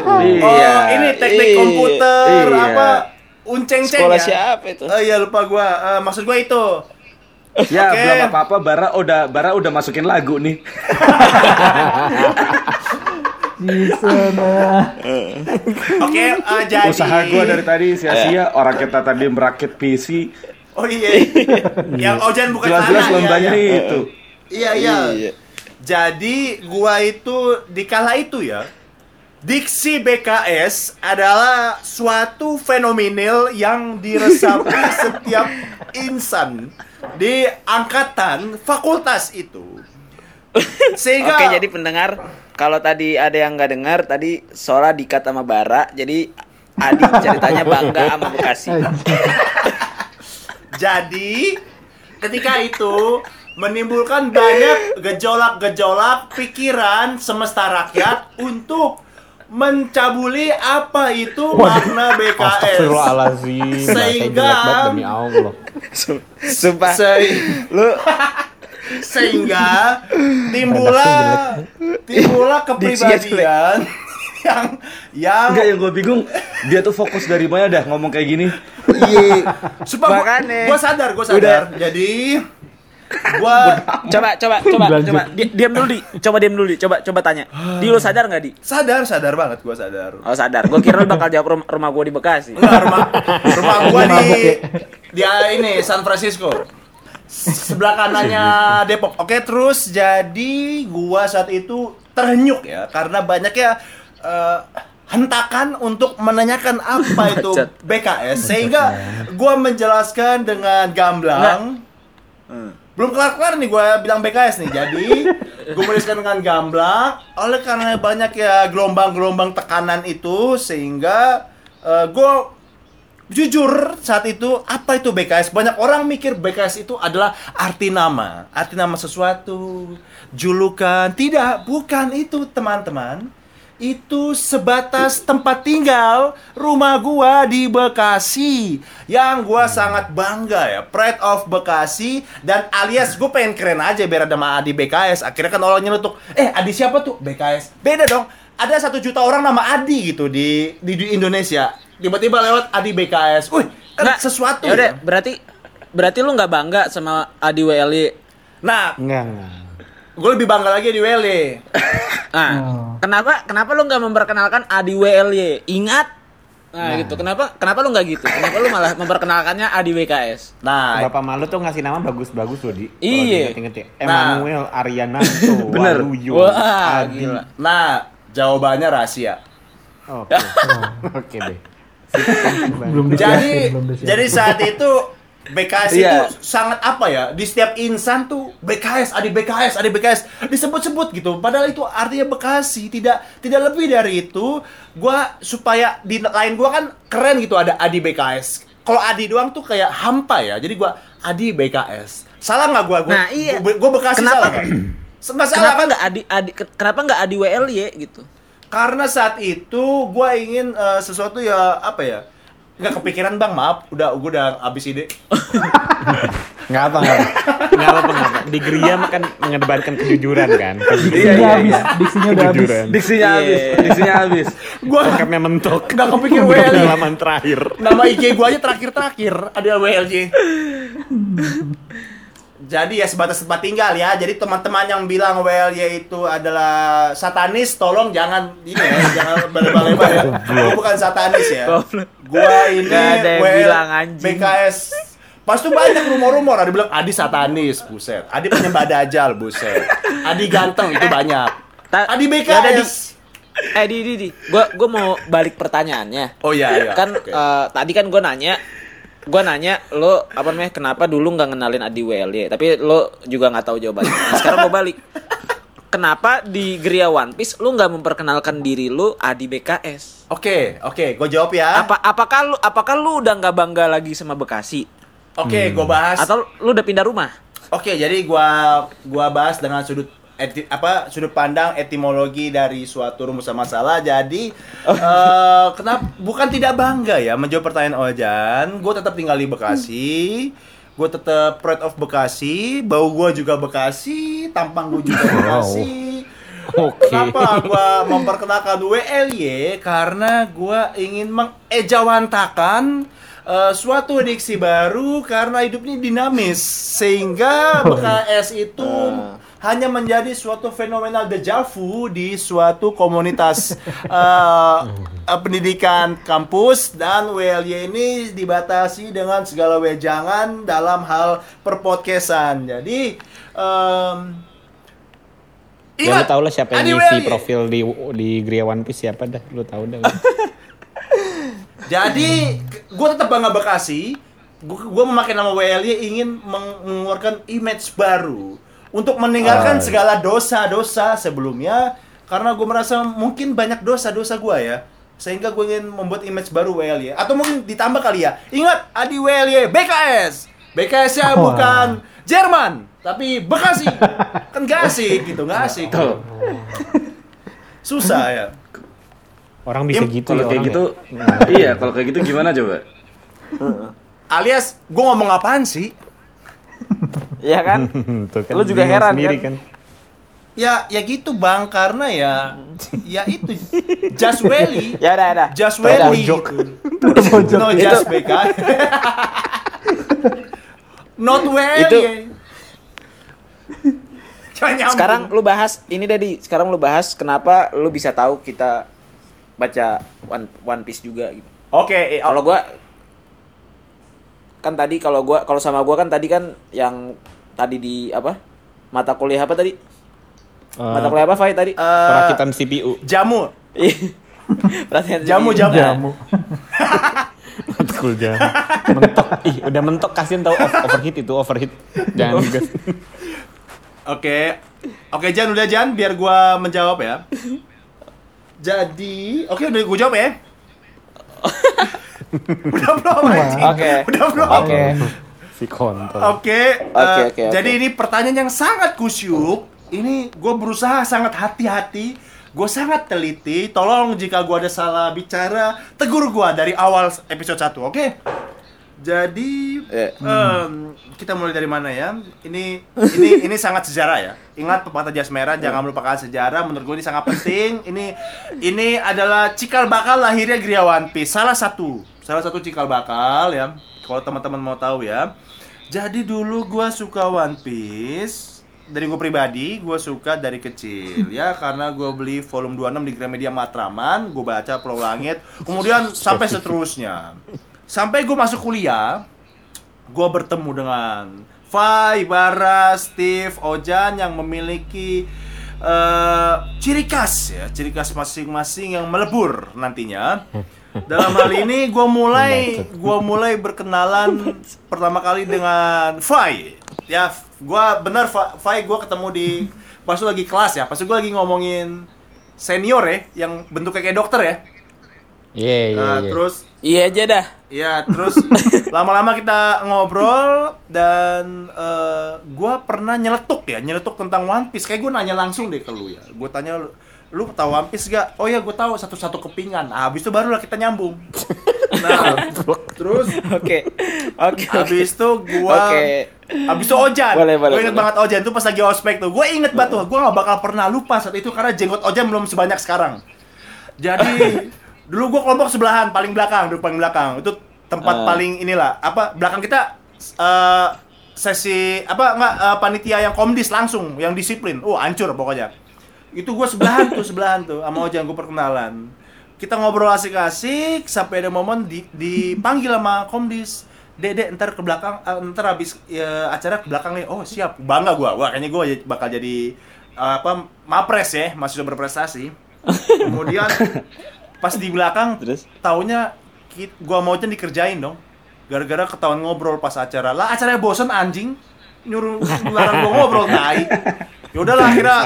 Oh
Iya.
ini teknik
Iya.
komputer
Iya.
apa? Unceng-ceng
Sekolah
ya?
siapa itu?
Oh iya lupa gua. Eh, maksud gua itu.
ya
Oke.
belum apa apa Bara udah Bara udah masukin lagu nih
Di *laughs* sana.
Oke, eh, jadi
usaha gue dari tadi sia-sia orang kita tadi merakit PC
Oh iya. *laughs* Yang Ojan bukan
jelas-jelas lombanya
iya, iya.
itu
Iya, iya. Jadi gua itu di kala itu ya. Diksi BKS adalah suatu fenomenal yang diresapi *laughs* setiap insan di angkatan fakultas itu. Sehingga
Oke, jadi pendengar, kalau tadi ada yang nggak dengar, tadi Sora dikat sama Bara, jadi Adi ceritanya bangga sama Bekasi. *laughs*
Jadi ketika itu menimbulkan banyak gejolak-gejolak pikiran semesta rakyat untuk mencabuli apa itu makna BKS. Sehingga-
demi Allah.
Sumpah.
Se-
Lu
sehingga timbullah timbullah kepribadian yang yang
Enggak yang gue bingung dia tuh fokus dari mana dah ngomong kayak gini
iya.
Gua sadar, gua sadar. Jadi gua
Coba, coba, coba,
Lanjut.
coba. Di- diam dulu di. Coba diam dulu di. Coba, coba tanya. Di lu sadar nggak di?
sadar, sadar banget gua sadar.
Oh sadar. Gue kira lu bakal jawab rumah, rumah gue di Bekasi.
Enggak, rumah rumah gua di di ah, ini San Francisco. Sebelah kanannya Depok. Oke, terus jadi gua saat itu terhenyuk ya karena banyaknya eh, hentakan untuk menanyakan apa itu. BKS sehingga gua menjelaskan dengan gamblang. Belum kelar-kelar nih gua bilang BKS nih. Jadi *laughs* gua menuliskan dengan gamblang oleh karena banyak ya gelombang-gelombang tekanan itu sehingga eh, gua jujur saat itu apa itu BKS banyak orang mikir BKS itu adalah arti nama. Arti nama sesuatu julukan. Tidak bukan itu teman-teman itu sebatas tempat tinggal rumah gua di Bekasi. Yang gua sangat bangga ya pride of Bekasi dan alias gue pengen keren aja biar ada sama Adi BKS akhirnya kan orang nyelutuk eh Adi siapa tuh? BKS beda dong. Ada satu juta orang nama Adi gitu di di, di Indonesia. Tiba-tiba lewat Adi BKS wih kan
Nggak,
sesuatu
Ya udah,
ya.
berarti berarti lu nggak bangga sama Adi WLY.
nah
Enggak, enggak.
Gue lebih bangga lagi di Wele *laughs*
Nah,
Oh.
kenapa kenapa lu nggak memperkenalkan Adi WLY? Ingat? Nah, gitu. Kenapa kenapa lu nggak gitu? Kenapa lu malah memperkenalkannya Adi WKS?
nah
Bapak Malu tuh ngasih nama bagus-bagus loh di.
Iya.
Ingat ya.
Nah.
Emmanuel Ariananto. *laughs*
Bener.
Waluyo,
Wah,
Adi.
gila.
Nah, Jawabannya rahasia.
Oke. *laughs* Oke deh.
belum
Jadi
belum
jadi saat itu BKS
Iya.
itu sangat apa ya? Di setiap insan tuh BKS, adik BKS, adik BKS disebut-sebut gitu. Padahal itu artinya Bekasi, tidak tidak lebih dari itu. Gua supaya di lain gua kan keren gitu ada Adi BKS. Kalau Adi doang tuh kayak hampa ya. Jadi gua Adi BKS. Salah nggak gua? gua
Nah, iya.
Gua, gua Bekasi
Kenapa-
salah nggak? *clears throat* Nggak salah
Kenapa
kan?
nggak adi, adi kenapa nggak adi WLY gitu?
Karena saat itu gua ingin eh, sesuatu ya apa ya? Nggak kepikiran bang, maaf. Udah, gua udah habis ide.
Nggak apa nggak apa. Nggak apa nggak apa. Di Gria kan mengedepankan kejujuran kan.
diksinya
Iya, iya,
habis,
iya.
diksinya udah habis.
Kejujuran.
Diksinya
Iya.
habis, diksinya habis.
Gua
Bokapnya mentok.
nggak kepikir WLY.
pengalaman terakhir.
Nama IG gua aja terakhir-terakhir ada WLJ. Jadi ya sebatas tempat tinggal ya. Jadi teman-teman yang bilang WLY itu adalah satanis, tolong jangan ini ya, jangan berlebar-lebar ya. Gua bukan satanis ya. Gua ini
Nggak ada yang
WL
bilang anjing.
BKS. Pas tuh banyak rumor-rumor, ada bilang Adi satanis, buset. Adi penyembah dajal, buset. Adi ganteng itu banyak. Adi
ya.
BKS.
Eh di di di, gua gua mau balik pertanyaannya.
Oh iya iya.
kan eh, tadi kan gue nanya gue nanya lo apa namanya kenapa dulu nggak ngenalin Adi WLY tapi lo juga nggak tahu jawabannya nah, sekarang mau balik kenapa di Gria One Piece lo nggak memperkenalkan diri lo Adi BKS
Oke, oke, gue jawab ya.
apa apakah lu apakah lu udah nggak bangga lagi sama Bekasi
Oke, gue bahas.
atau lu udah pindah rumah
Oke, jadi gua gua bahas dengan sudut eti, apa sudut pandang etimologi dari suatu rumusan masalah. Jadi eh, kenapa bukan tidak bangga ya menjawab pertanyaan Ojan. Gue tetap tinggal di Bekasi. Gue tetap pride of Bekasi, bau gua juga Bekasi, tampang gua juga Bekasi.
Oke.
Kenapa gua memperkenalkan WLY? Karena gua ingin mengejawantakan eh, suatu diksi baru karena hidupnya dinamis sehingga BKS itu hanya menjadi suatu fenomenal deja vu di suatu komunitas *laughs* eh, pendidikan kampus dan WLY ini dibatasi dengan segala wejangan dalam hal perpodcastan. Jadi em,
Ya lu tau lah siapa yang ngisi profil di di Gria One Piece siapa dah. Lu tahu dah.
Jadi gue tetap bangga Bekasi. Gue memakai nama WLY ingin meng- mengeluarkan image baru untuk meninggalkan
Ah.
segala dosa-dosa sebelumnya karena gue merasa mungkin banyak dosa-dosa gue ya sehingga gue ingin membuat image baru WLY atau mungkin ditambah kali ya. Ingat Adi WLY BKS BKS nya
Wah.
bukan Jerman tapi Bekasi. Kan gak asik gitu gak asik. Susah ya.
Orang bisa
Im,
gitu
Kalau
ya
kayak gitu, iya kalau kayak gitu gimana coba?
alias gue ngomong apaan sih *laughs*
Iya kan
ya. Tuh kan
Lu juga heran,
sendiri
kan?
Ya, ya gitu bang, karena ya, ya itu just Welly, *laughs*
ya udah udah
just
Udah,
Welly gitu. *laughs* No, just BK. Not Welly.
Itu- sekarang lu bahas ini Dedi sekarang lu bahas kenapa lu bisa tahu kita baca One, One Piece juga gitu
Oke, eh,
kalau gua kan tadi kalau gua kalau sama gua kan tadi kan yang tadi di apa mata kuliah apa tadi mata kuliah apa Fai tadi
eh,
Perakitan CPU. *laughs*
jamu. Jamu, *laughs* jamu.
Jamu.
Cool jangan. Mentok. Ih, udah mentok kasihan tahu off- overheat itu overheat. Jangan. *laughs*
Oke, oke Jan udah Jan, biar gua menjawab ya. Jadi, oke udah gua jawab ya. Udah belum? anjing?
Oke.
Udah belum?
oke
Si kontol.
Oke,
Oke,
eh,
oke,
jadi
oke.
ini pertanyaan yang sangat kusyuk. Ini gue berusaha sangat hati-hati. Gue sangat teliti. Tolong jika gue ada salah bicara, tegur gue dari awal episode 1, oke? Jadi
Eh.
em, kita mulai dari mana ya? Ini *laughs* ini ini sangat sejarah ya. Ingat pepatah jas merah, jangan melupakan sejarah. Menurut gue ini sangat penting. Ini ini adalah cikal bakal lahirnya Gria One Piece. Salah satu, salah satu cikal bakal ya. Kalau teman-teman mau tahu ya. Jadi dulu gua suka One Piece dari gue pribadi, gue suka dari kecil ya *laughs* karena gue beli volume 26 di Gramedia Matraman, gue baca Pulau Langit, kemudian sampai *laughs* seterusnya. Sampai gue masuk kuliah, gue bertemu dengan Fai, Bara, Steve, Ojan yang memiliki eh, ciri khas ya, ciri khas masing-masing yang melebur nantinya. Dalam hal ini gue mulai gua mulai berkenalan pertama kali dengan Fai. Ya, gua bener Fa- Fai gua ketemu di pas lu lagi kelas ya, pas gue lagi ngomongin senior ya, yang bentuknya kayak dokter ya.
Iya, iya,
Nah,
iya.
terus
Iya aja dah.
Ya, terus lama-lama kita ngobrol dan eh, gua pernah nyeletuk ya, nyeletuk tentang One Piece. Kayak gue nanya langsung deh ke lu ya. Gue tanya lu, tahu One Piece gak? Oh ya, gue tahu satu-satu kepingan. Nah, habis itu barulah kita nyambung. Nah, terus
Oke. Oke.
habis itu gua
Oke.
Habis itu Ojan.
Boleh, boleh,
Gue inget
boleh.
banget Ojan tuh pas lagi ospek tuh. Gue inget banget tuh. Gue gak bakal pernah lupa saat itu karena jenggot Ojan belum sebanyak sekarang. Jadi *laughs* dulu gue kelompok sebelahan paling belakang, duduk paling belakang. Itu tempat
Ah.
paling inilah apa belakang kita eh, sesi apa enggak eh, panitia yang komdis langsung yang disiplin. Oh, hancur pokoknya. Itu gue sebelahan tuh, sebelahan tuh sama Ojan gue perkenalan. Kita ngobrol asik-asik sampai ada momen di, dipanggil sama komdis. Dede ntar ke belakang, eh, ntar habis ya, acara ke belakang nih. Oh siap, bangga gua. Wah kayaknya gua bakal jadi apa mapres ya, mahasiswa berprestasi. Kemudian pas di belakang,
Terus?
taunya gua mau aja dikerjain dong. Gara-gara ketahuan ngobrol pas acara. Lah acaranya bosen anjing. Nyuruh larang gua ngobrol tai. Ya udahlah akhirnya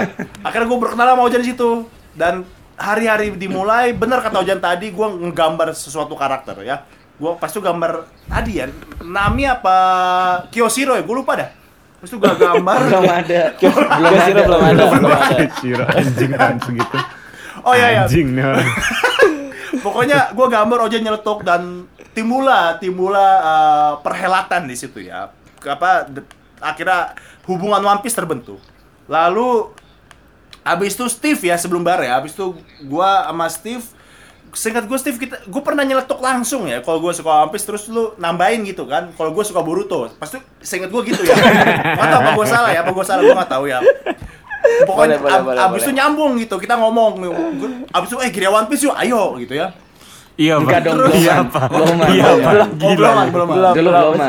akhirnya gua berkenalan sama Ojan di situ. Dan hari-hari dimulai bener kata Ojan tadi gua nggambar sesuatu karakter ya. Gua pas itu gambar tadi ya Nami apa Kyoshiro ya, gua lupa dah. Terus itu *laughs* *laughs* gua gambar
Belum ada.
Belum ada. Belum ada. Belum ada.
Ciro anjing langsung gitu.
Oh iya iya.
Anjing nih. *laughs*
Pokoknya gua gambar Ojan nyeletuk dan timbullah timbullah uh, perhelatan di situ ya. Apa akhirnya hubungan One Piece terbentuk. Lalu abis itu Steve ya sebelum bar ya. Abis itu gua sama Steve Singkat gue Steve kita gue pernah nyeletuk langsung ya kalau gue suka One Piece terus lu nambahin gitu kan kalau gue suka Boruto. Pasti seingat gue gitu ya. *laughs* Nggak tahu apa gue salah ya apa gue salah gue nggak tahu ya. Pokoknya
Boleh, boleh,
ab-
boleh,
abis itu nyambung gitu kita ngomong Gua- abis itu eh kira One Piece yuk ayo gitu ya
Iya,
Enggak dong,
Terus-
belum.
Iya. Pak.
Belum.
Iya,
Belum.
Pak. Gila.
belum, belum, belum.
Belum,
Dulu
belum,
belum,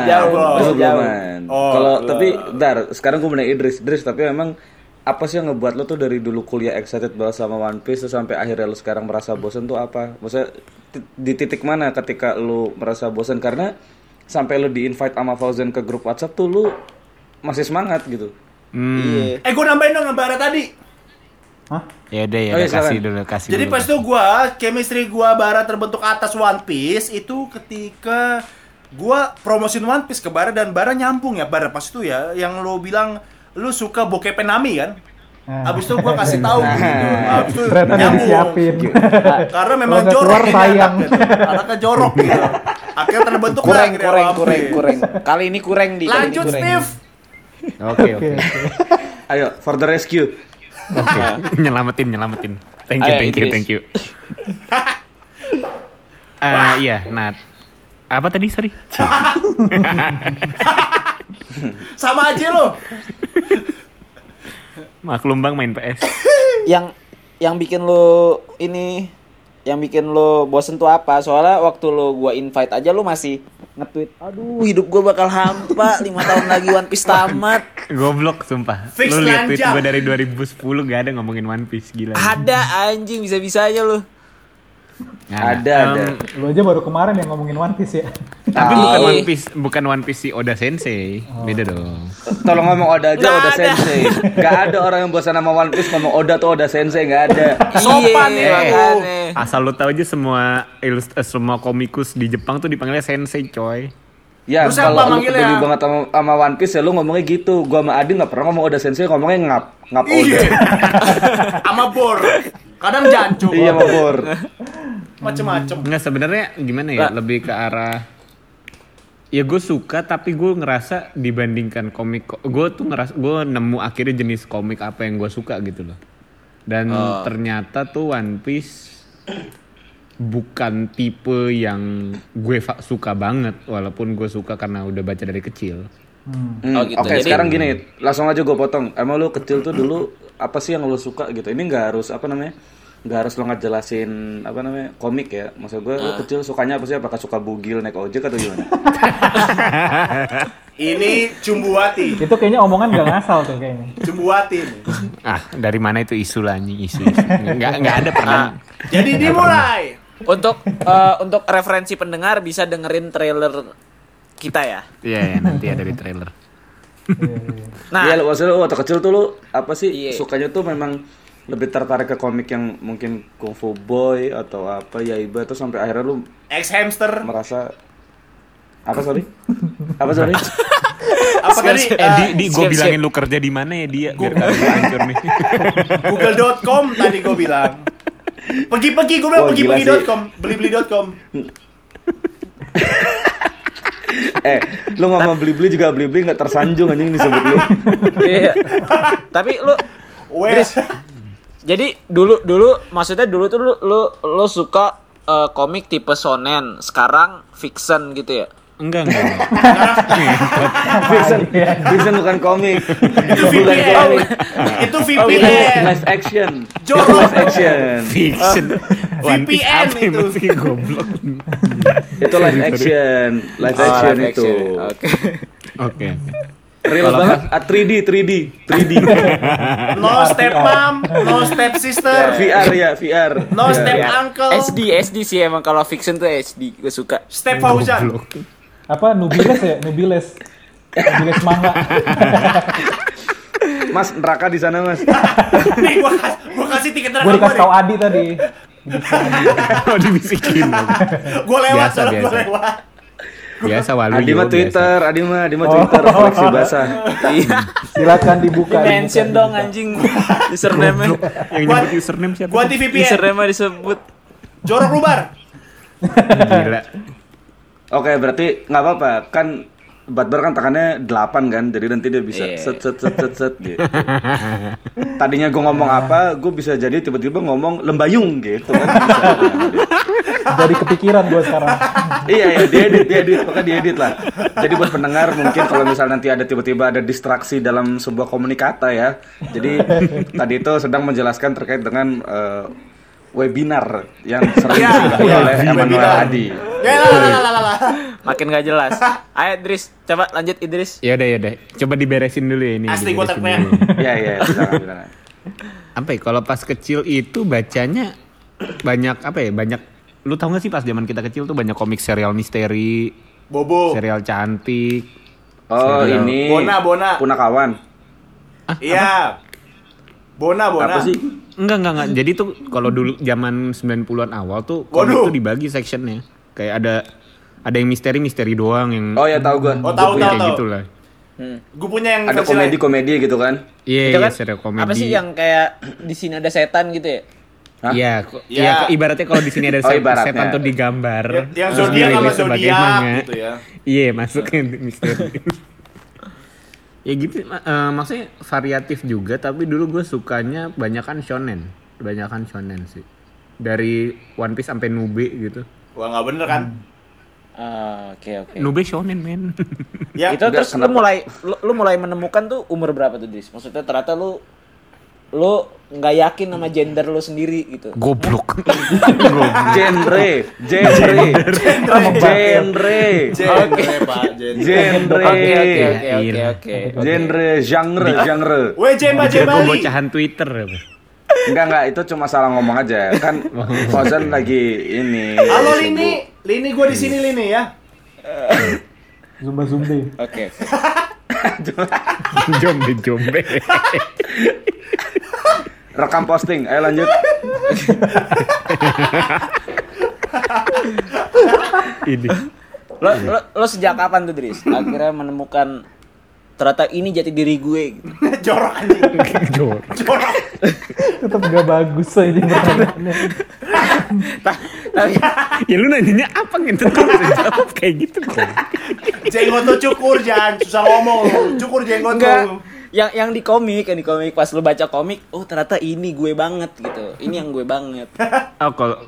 belum,
belum.
Oh,
Kalau
belum.
tapi dar, sekarang gue nanya Idris, Idris tapi memang apa sih yang ngebuat lo tuh dari dulu kuliah excited banget sama One Piece terus sampai akhirnya lo sekarang merasa bosan tuh apa? Maksudnya di titik mana ketika lo merasa bosan karena sampai lo di invite sama Fauzan ke grup WhatsApp tuh lo masih semangat gitu.
Iya.
eh gue nambahin dong gambarnya tadi
Hah?
Ya udah ya,
Oh, iya,
kasih
silakan.
dulu, kasih
Jadi
dulu.
pas itu gua chemistry gua Bara terbentuk atas One Piece itu ketika gua promosiin One Piece ke Bara dan Bara nyambung ya Bara pas itu ya yang lo bilang lu suka bokep Nami kan?
Nah.
Abis itu gua kasih tahu *laughs* gitu. Abis itu nyambung.
disiapin. *laughs*
Karena memang jorok ini
sayang.
anaknya tuh. Anaknya jorok gitu. Akhirnya terbentuk lah
Kurang,
akhirnya
kurang, kurang, kurang. Kali ini kurang di. kali ini
Lanjut. Steve.
Oke, oke.
Oke.
Ayo for the rescue.
Oke. *laughs* nyelamatin, nyelamatin. Thank you,
Ayo,
thank you,
Idris.
thank you. *laughs* Eh, iya, Nat. Apa tadi, sorry? *laughs*
Sama aja lo.
Maklum bang main PS.
Yang yang bikin lo ini yang bikin lo bosen tuh apa? Soalnya waktu lo gua invite aja lo masih nge-tweet, aduh hidup gua bakal hampa *laughs* 5 tahun lagi One Piece tamat.
Goblok, sumpah.
Fix
Lu liat tweet gue dari 2010 gak ada ngomongin One Piece, gila.
Ada anjing bisa-bisa aja lo.
Nggak
Ada,
Em,
ada.
Lu aja baru kemarin yang ngomongin One Piece ya.
Tapi
Ah.
bukan. One Piece, bukan One Piece si Oda Sensei. Beda dong.
Tolong ngomong Oda aja Oda
ada.
Sensei. Gak ada orang yang bosan sama One Piece ngomong Oda tuh Oda Sensei nggak ada. *laughs*
Sopan
Iya,
ya,
makanya.
Asal lu tahu aja semua ilust eh, semua komikus di Jepang tuh dipanggilnya Sensei, coy.
Ya
Terus
kalau lu peduli banget sama, sama One Piece ya lu ngomongnya gitu. Gua sama Adi nggak pernah ngomong Oda Sensei, ngomongnya ngap, ngap Oda.
Iya. *laughs* Sama bor. Kadang jancu.
Iya mabur. *laughs*
Macem-macem.
Enggak sebenarnya gimana ya? Lebih ke arah Ya gue suka tapi gue ngerasa dibandingkan komik gue tuh ngerasa gue nemu akhirnya jenis komik apa yang gue suka gitu loh dan ternyata tuh One Piece bukan tipe yang gue suka banget walaupun gue suka karena udah baca dari kecil
Hmm,
Oh, gitu.
Oke
Jadi-
sekarang gini, langsung aja gue potong. Emang lu kecil tuh dulu apa sih yang lu suka gitu? Ini nggak harus apa namanya? Nggak harus lo ngejelasin apa namanya komik ya. Maksud gue lu kecil sukanya apa sih? Apakah suka bugil naik ojek atau gimana? *laughs*
Ini Cumbuati.
Itu kayaknya omongan gak ngasal tuh kayaknya.
Cumbuati.
Ah, dari mana itu isu anjing isu. isu. Nggak nggak ada pernah.
Jadi dimulai.
Untuk eh, untuk referensi pendengar bisa dengerin trailer kita ya.
Iya, ya, nanti ada di trailer.
Nah,
Iya, lu maksudnya lu waktu kecil tuh lu apa sih
Iya.
sukanya tuh memang lebih tertarik ke komik yang mungkin Kung Fu Boy atau apa ya iba tuh sampai akhirnya lu
Ex hamster.
merasa apa sorry? apa sorry? *laughs*
Apa tadi?
Eh, di, di gue
siap,
bilangin lu kerja di mana ya dia biar kagak hancur nih. *laughs*
Google.com tadi gue bilang. Pergi-pergi gue bilang pergi-pergi.com, beli-beli.com. *laughs* *laughs*
eh, lu ngomong beli-beli juga beli-beli nggak tersanjung anjing disebut lu. *laughs*
iya. Tapi lu
Wes.
jadi dulu dulu maksudnya dulu tuh lu lu, lu suka eh, komik tipe shonen, sekarang fiction gitu ya.
Enggak, enggak. *laughs*
Vincent, Vincent bukan komik.
Itu
bukan
VPN.
komik.
Itu
Itu
VPN.
live action.
Jorok.
Live action.
Fiction.
VPN itu.
masih goblok. *laughs*
Itu live action. Live action
live
itu.
action. Oke.
Oke.
Real banget. Ah, 3D, 3D, 3D.
No step mom, no step sister,
VR ya, VR.
no step
Ya.
uncle,
SD SD sih emang kalau fiction tuh SD gue suka.
step Fauzan.
Apa Nubiles ya? Nubiles. Nubiles manga.
Mas neraka di sana, Mas. *laughs*
Nih gua kasih, gua kasih tiket neraka
dikasih
gua
tau
nih.
Adi tadi.
Oh, dibisikin.
Gua lewat,
Biasa, biasa.
lewat.
Biasa walu
Adi mah. Twitter, Adi mah, Adi mah Twitter, koleksi basah.
Iya.
Silakan dibuka.
Mention
dibuka,
dong anjing *laughs* username
Yang
Gua-
nyebut username siapa?
Gua anti VPN.
username disebut.
Jorok lubar.
Gila.
Oke, berarti nggak apa-apa. Kan Batbar kan tekannya 8 kan, jadi nanti dia bisa
Iya.
set set set set set gitu. Tadinya gue ngomong apa, gue bisa jadi tiba-tiba ngomong lembayung gitu kan. Bisa.
Jadi kepikiran gue sekarang.
iya iya diedit diedit pokoknya diedit lah jadi buat pendengar mungkin kalau misal nanti ada tiba-tiba ada distraksi dalam sebuah komunikata ya jadi tadi itu sedang menjelaskan terkait dengan eh, webinar yang sering
Iya,
disebut
iya,
oleh Emmanuel
webinar.
Adi
Ya lah lah lah lah lah.
Makin gak jelas. *laughs* Ayo Idris, coba lanjut Idris.
Ya udah ya udah. Coba diberesin dulu ya ini.
Asli teriak.
dulu. *laughs*
iya iya silakan
Apa ya? Kalau pas kecil itu bacanya banyak apa ya? Banyak lu tau gak sih pas zaman kita kecil tuh banyak komik serial misteri,
Bobo.
serial cantik.
oh
Serial.
ini
Bona, Bona.
punakawan
Iya. Bona, Bona.
apa sih
Enggak, enggak, enggak. Jadi tuh kalau dulu zaman 90-an awal tuh komik
Waduh.
tuh dibagi sectionnya. Kayak ada ada yang misteri-misteri doang yang
oh ya tahu gue
Oh, tahu,
kayak
tahu, tahu.
gitu lah.
Gue punya yang
ada
versi lain.
komedi komedi gitu kan
Iya, iya,
kan
serial komedi.
apa sih yang kayak di sini ada setan gitu ya?
Hah?
Iya, kok-
Ya.
iya, ibaratnya kalau di sini ada
Oh, ibaratnya.
setan tuh digambar.
Yang
terus
zodiak sama zodiak gitu ya.
Iya, masukin misteri. *laughs* ya gitu, eh, maksudnya variatif juga, tapi dulu gue sukanya banyakan shonen, banyakan shonen sih. Dari One Piece sampai Nube gitu.
Wah, nggak bener kan?
Ah, Oke oke.
Nube shonen men.
Ya.
Itu
Enggak,
terus lu
kenapa?
mulai lu, lu mulai menemukan tuh umur berapa tuh Idris? Maksudnya ternyata lu lu nggak yakin sama gender lu sendiri gitu.
Goblok.
genre genre genre
Genre, Pak. Genre.
genre
Oke oke oke oke
Iya.
oke.
genre genre genre
Weh, Jemba,
Kira
Jemba.
gue bocahan Twitter apa?
Enggak enggak itu cuma salah ngomong aja kan *laughs* Fauzan lagi ini
Halo. Lini, Lini gue di sini Lini ya.
Zumba zumbi.
Oke. *laughs*
Jombe jombe.
rekam posting ayo lanjut
Ini.
Lo, lo, lo sejak kapan tuh Idris? Akhirnya menemukan ternyata ini jati diri gue gitu. *laughs*
Jorok anjing.
Jor. *laughs*
Jorok.
Tetap gak bagus aja pertanyaannya.
Tapi
Ya lu nanyanya apa gitu? Kok bisa jawab kayak gitu kok?
Jenggot lu cukur, jangan susah ngomong. Cukur jenggot
enggak
lu.
yang yang di komik, yang di komik pas lu baca komik, oh ternyata ini gue banget gitu. Ini yang gue banget. *laughs*
Oh kalau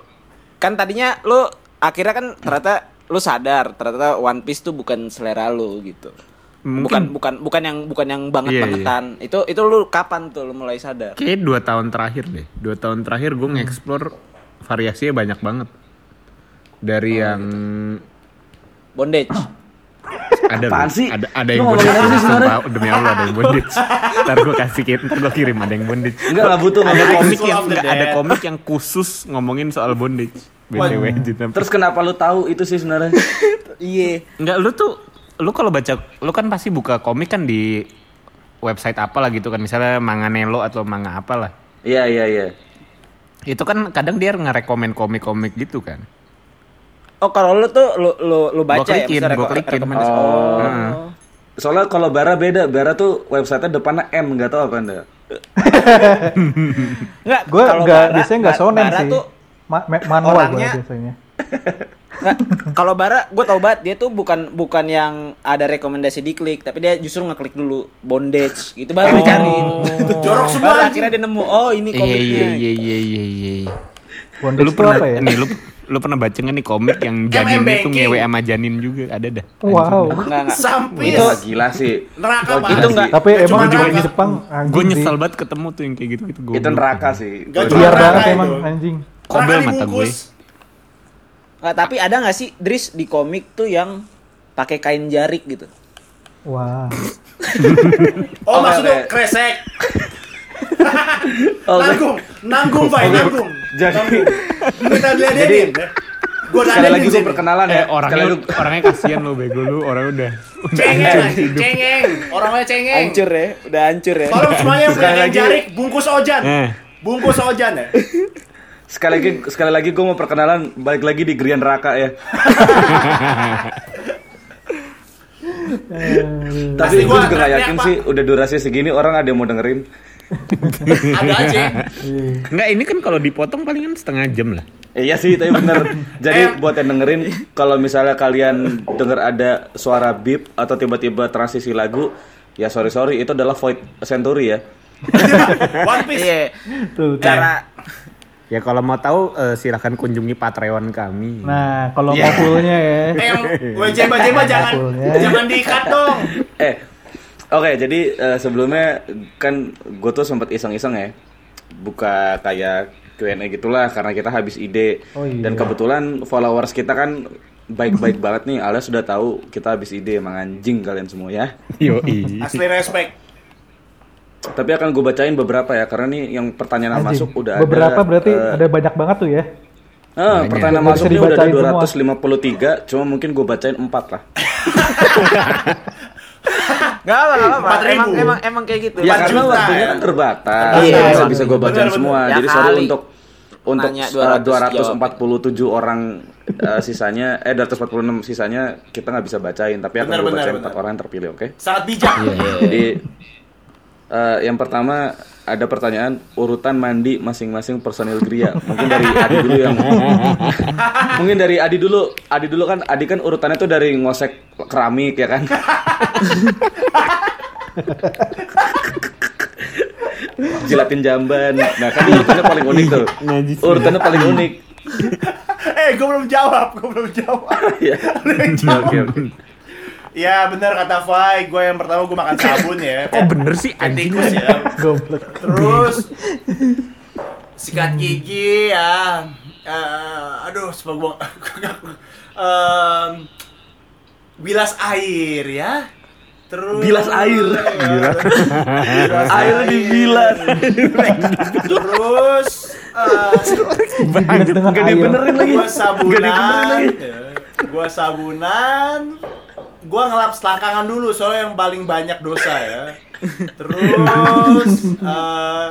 Kan tadinya lu akhirnya kan ternyata lu sadar ternyata One Piece tuh bukan selera lu gitu.
Mungkin
Bukan bukan bukan yang bukan yang banget
Iya,
bangetan. Itu itu lu kapan tuh lu mulai sadar?
kayak dua tahun terakhir deh. Dua tahun terakhir gue nge-explore variasinya banyak banget. Dari yang
Bondage.
ada
Apaan
loh,
sih?
ada ada yang bondage
apa sih
sumpah, demi Allah ada yang bondage. *laughs* ntar gue kasih kirim, ntar gue kirim ada yang bondage.
Enggak lah butuh
Ada komik yang
of the
nggak ada komik yang khusus ngomongin soal bondage. BTW
Terus kenapa lu tahu itu sih sebenarnya? *laughs*
Iya.
Enggak, lu tuh lu kalau baca lu kan pasti buka komik kan di website apa lah gitu kan misalnya Manganelo atau manga apa lah.
Iya iya iya.
Itu kan kadang dia ngerekomen komik-komik gitu kan.
Oh kalau lu tuh lu lu, lu baca
Gua klikin,
ya misalnya
gua klikin.
Oh.
Heeh.
Soalnya kalau Bara beda, Bara tuh websitenya depannya M, nggak tahu apa anda.
Enggak, *laughs*
Gue nggak biasanya nggak sonen
Bara
sih.
tuh
Ma- ma- manual gue biasanya. *laughs*
Nggak, kalau Bara gue tau banget dia tuh bukan bukan yang ada rekomendasi diklik, tapi dia justru ngeklik dulu bondage gitu baru
Oh.
dicari.
Jorok semua
Baru
anjing.
akhirnya dia nemu, oh ini
Iya
komiknya.
iya iya iya iya iya.
Bondage
Lu pernah
apa ya?
nih lu lu pernah baca nggak nih komik yang janin itu ngewe sama janin juga ada dah.
Wow.
Enggak enggak.
Sampis.
Itu gila sih.
Neraka banget.
Itu nggak-
Tapi emang juga di Jepang
Gue nyesel banget ketemu tuh yang kayak gitu-gitu.
Itu neraka sih.
Biar banget emang anjing.
Kobel mata gue.
Nggak, tapi ada nggak sih Dris di komik tuh yang pakai kain jarik gitu?
Wah. *laughs*
Oh,
Oke,
maksudnya
oke.
kresek. *laughs*
Oh,
nanggung, nanggung, Pak, nanggung.
Jadi-
Nanggung. Kita lihat-lihatin. Gue
Sekali lagi gue perkenalan
Eh
ya.
orangnya
Sekali lagi- *laughs*
orangnya kasihan lo bego lu orang udah udah
Cengeng, cengeng. Orangnya cengeng.
Hancur ya, udah hancur ya.
Tolong semuanya yang punya jarik, bungkus ojan.
Eh.
Bungkus ojan ya.
Sekali lagi sekali lagi gue mau perkenalan balik lagi di Grian Raka ya. *laughs* Tapi gue
gua
juga gak yakin sih udah durasi segini orang ada yang mau dengerin. *laughs*
Ada aja.
Enggak ini kan kalau dipotong palingan setengah jam lah.
Eh, Iya sih, tapi bener. *laughs* Jadi
Eh.
buat yang dengerin, kalau misalnya kalian denger ada suara beep atau tiba-tiba transisi lagu, ya sorry sorry, itu adalah Void Century ya.
One Piece.
Iya.
Tuh, tuh.
Cara
Ya kalau mau tahu eh, silahkan kunjungi Patreon kami.
Nah, kalau
Iya.
mau fullnya ya.
Eh, yang gue jeba-jeba jangan jangan diikat dong. *laughs*
Eh, oke, jadi eh, sebelumnya kan gue tuh sempat iseng-iseng ya, buka kayak Q&A gitulah karena kita habis ide.
Oh, iya.
Dan kebetulan followers kita kan baik-baik banget nih, alias sudah tahu kita habis ide, emang anjing kalian semua ya.
Yoi.
Asli respect.
Tapi akan gue bacain beberapa ya, karena nih yang pertanyaan yang
Anjing.
masuk udah
Beberapa
ada.
berarti
eh,
ada banyak banget tuh ya.
Ah,
Banyak.
pertanyaan
bisa
masuknya udah ada
dibacain
253, cuma mungkin gue bacain 4 lah. *laughs*
Gak apa, gak apa.
Empat ribu.
Emang, emang, emang kayak gitu.
Ya karena
juta,
waktunya
ya.
kan terbatas,
Iya,
nggak
benar.
bisa gue bacain
Benar,
semua.
benar.
Jadi
Ya
sorry
kali.
untuk untuk
Nanya
uh, 247 orang uh, sisanya, eh 246 sisanya kita nggak bisa bacain, tapi akan
Benar,
gue bacain
benar.
empat orang yang terpilih, oke?
Sangat bijak.
Jadi uh, yang pertama ada pertanyaan urutan mandi masing-masing personil Gria. Mungkin dari Adi dulu yang *laughs* Mungkin dari Adi dulu. Adi dulu kan Adi kan urutannya tuh dari ngosek keramik ya kan. *laughs* Jilatin jamban. Nah, kan urutannya paling unik tuh. Urutannya paling unik. *laughs*
eh, gue belum jawab, gue belum jawab.
Iya. Oke, oke.
Ya benar kata Fai, gue yang pertama gue makan sabun ya. *laughs*
Kok bener sih anjing?
ya.
Goblok.
Terus *laughs* sikat gigi ya. Eh, aduh, semoga gua *laughs* Em, bilas air ya. Terus
Bilas air.
Bilas
Air dibilas.
Terus eh,
dengan
Nggak
air.
dibenerin lagi.
gua
Nggak
sabunan. Gua sabunan. Gua ngelap selangkangan dulu soalnya yang paling banyak dosa ya. *laughs* Terus eh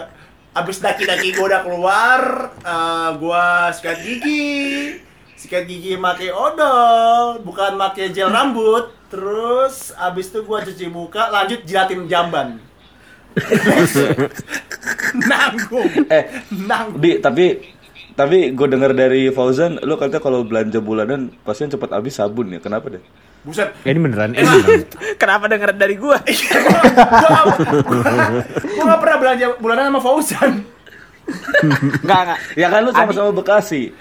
abis daki-daki gua udah keluar, eh, gua sikat gigi. Sikat gigi make odol, bukan make gel rambut. Terus abis itu gua cuci muka, lanjut jilatin jamban. *laughs* nanggung,
Eh,
nanggung.
Di, tapi tapi gue dengar dari Fauzan, lu katanya kalau belanja bulanan pasti yang cepat habis sabun ya. Kenapa deh?
Buset,
Ya ini beneran, ini beneran. *laughs*
Kenapa denger dari gua? *laughs*
gua, gua, gak pernah belanja bulanan sama Fauzan.
Enggak, enggak.
Ya kan lu sama-sama Bekasi.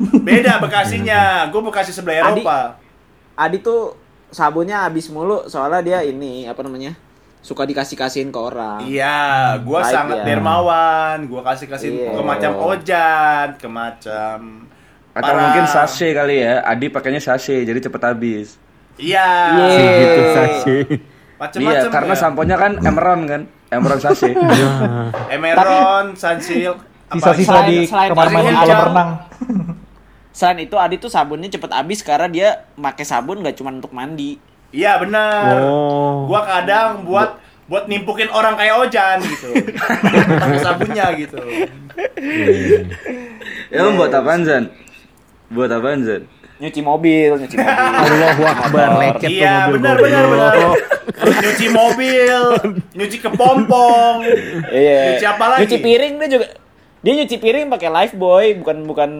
Beda Bekasinya, gua Bekasi sebelah
Adi-
Eropa.
Adi tuh sabunnya habis mulu soalnya dia ini apa namanya? Suka dikasih-kasihin ke orang.
Iya, gua
Baik
sangat
ya.
dermawan. Gua kasih kasih
Iya.
ke macam ojan, ke macam
Atau
para-
mungkin sachet kali ya. Adi pakainya sachet jadi cepet habis.
Iya.
Iya.
Gitu saja.
Macam-macam.
Iya, karena
ya.
samponya kan Emeron kan. Emerald Sachet. *laughs*
Emeron, Sunsilk, apa
Sisa-sisa
Selain-
di
selain
kamar mandi kolam renang.
Selain itu Adi tuh sabunnya cepet habis karena dia pakai sabun nggak cuma untuk mandi.
Iya benar.
Oh.
Gua kadang buat buat nimpukin orang kayak Ojan gitu. Pakai sabunnya gitu.
Ya lu buat apaan Zan? Buat apaan Zan?
Nyuci mobil, nyuci mobil.
Allahu Akbar, lecet tuh
Iya
mobil
benar
gua.
benar benar. nyuci mobil, nyuci kepompong.
Iya.
Nyuci apa lagi?
Nyuci piring dia juga. Dia nyuci piring pakai Lifebuoy, bukan bukan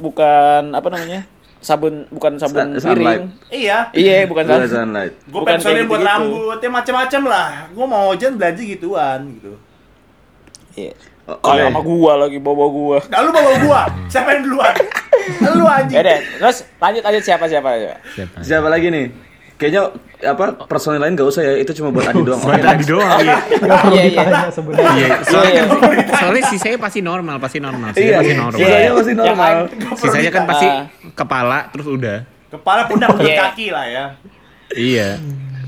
bukan apa namanya? Sabun bukan sabun
Sun-
piring.
Iya.
Iya, bukan
Gua
sabun.
Sunlight.
Gue
kayak
buat
gitu-gitu.
rambut, ya macam-macam lah. Gue mau Ojan belanja gituan gitu.
Iya.
Oh,
Kalau sama gua lagi bawa gua.
Nah, lu bawa gua. Siapa yang duluan? lu anjing.
Ya deh, terus lanjut lanjut siapa siapa coba.
Siapa?
Siapa lagi nih? Kayaknya apa personil lain gak usah ya, itu cuma buat Adi *laughs* doang.
Buat tadi doang. Iya.
Gak perlu
Iya, iya.
ditanya sebenarnya.
Iya, soalnya
Iya,
kan soalnya sisanya pasti normal, pasti normal. Sisanya
Iya,
pasti normal.
sisanya masih normal.
Sisanya kan pasti kepala terus udah.
Kepala pundak
Iya.
kaki lah ya.
Iya.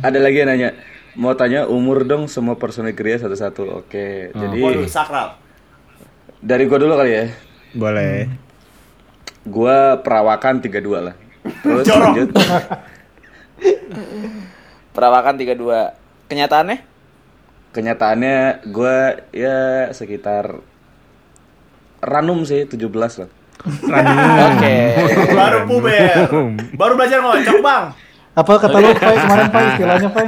Ada lagi yang nanya, mau tanya umur dong semua personil Gria satu-satu. Oke, jadi
Waduh, sakral.
Dari gua dulu kali ya.
Boleh.
Gua perawakan 32 lah. Terus
Jorok.
lanjut. *laughs*
Perawakan 32. Kenyataannya?
Kenyataannya gua ya sekitar ranum sih 17 lah.
Oke. *laughs*
Baru puber. Baru belajar ngocok, Bang.
Apa kata lu, Pai, kemarin, Pai, istilahnya, Pai?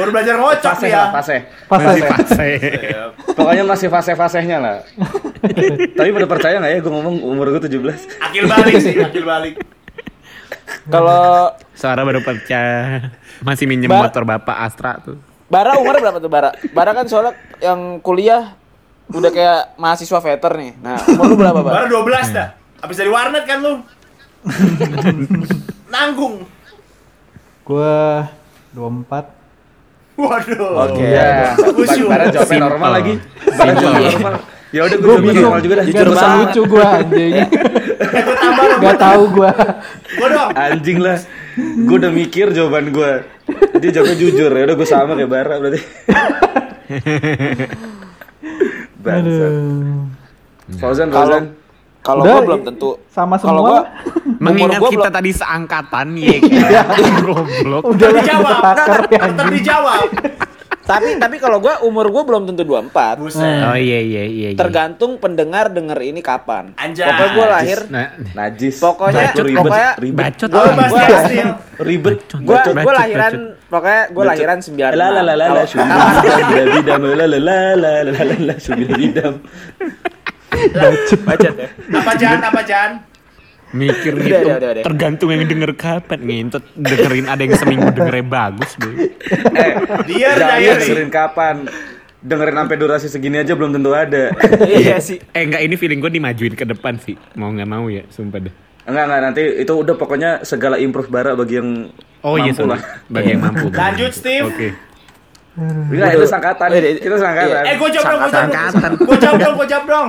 Baru belajar ngocok
Fase
ya.
fase.
Pas
Masih
ya?
fase.
Pokoknya masih fase-fasenya lah. *laughs* Tapi pada percaya nggak ya gue ngomong umur gue 17?
Akil balik sih, akil balik.
Kalau
Suara baru pecah. Masih minjem
Ba-
motor Bapak Astra tuh.
Bara umur berapa tuh Bara? Bara kan soalnya yang kuliah udah kayak mahasiswa veter nih. Nah, umur lu berapa, Bara?
Baru 12 dah. Habis dari warnet kan lu. *laughs* Nanggung.
Gua 24.
Waduh.
Oke.
Iya.
Khusyuk.
Bara jawabnya
Simple.
normal lagi. Bara jawabnya normal. Ya udah gue
Gue bingung.
normal juga dah.
Jujur banget.
lucu gua, anjing. *laughs*
Gua tambah dong.
Gak tahu gua.
Gua dong.
Anjing lah. Gue udah mikir jawaban gue. Dia jawabnya jujur. Ya udah gue sama kayak Bara berarti. *laughs* Bangsat. Fauzan,
Kalau
Fauzan.
Kalau gue belum tentu
sama semua.
Kalau gua,
mengingat
gua
kita
belum...
tadi seangkatan ya kan. Goblok.
Udah
dijawab. Tetap dijawab.
tapi tapi kalau gue umur gue belum tentu 24
empat.
Oh iya iya iya.
Tergantung pendengar denger ini kapan.
Anjay.
Pokoknya gue lahir
najis.
Pokoknya
bacot,
pokoknya
ribet.
Gue
ribet.
Gue
gue
lahiran pokoknya
gue
lahiran sembilan.
La. Sudah bidam sudah bidam syubidam.
Bacot ya.
Apa Jan? Apa Jan?
mikir
Udah,
gitu.
udah, udah, udah.
Tergantung yang denger kapan ngintet dengerin ada yang seminggu dengernya bagus, Boy.
Eh,
Dia diary.
dengerin kapan. Dengerin sampai durasi segini aja belum tentu ada.
Iya sih.
Eh enggak ini feeling gue dimajuin ke depan sih. Mau nggak mau ya, sumpah deh.
Enggak enggak nanti itu udah pokoknya segala improve bara bagi yang
Oh iya,
mampu
sorry.
lah.
Bagi yang mampu. *laughs*
Lanjut, Steve.
Oke.
Enggak itu sangkatan. Itu sangkatan.
Eh, gua jawab dong, gua jawab dong. Gua jawab dong, gua jawab dong.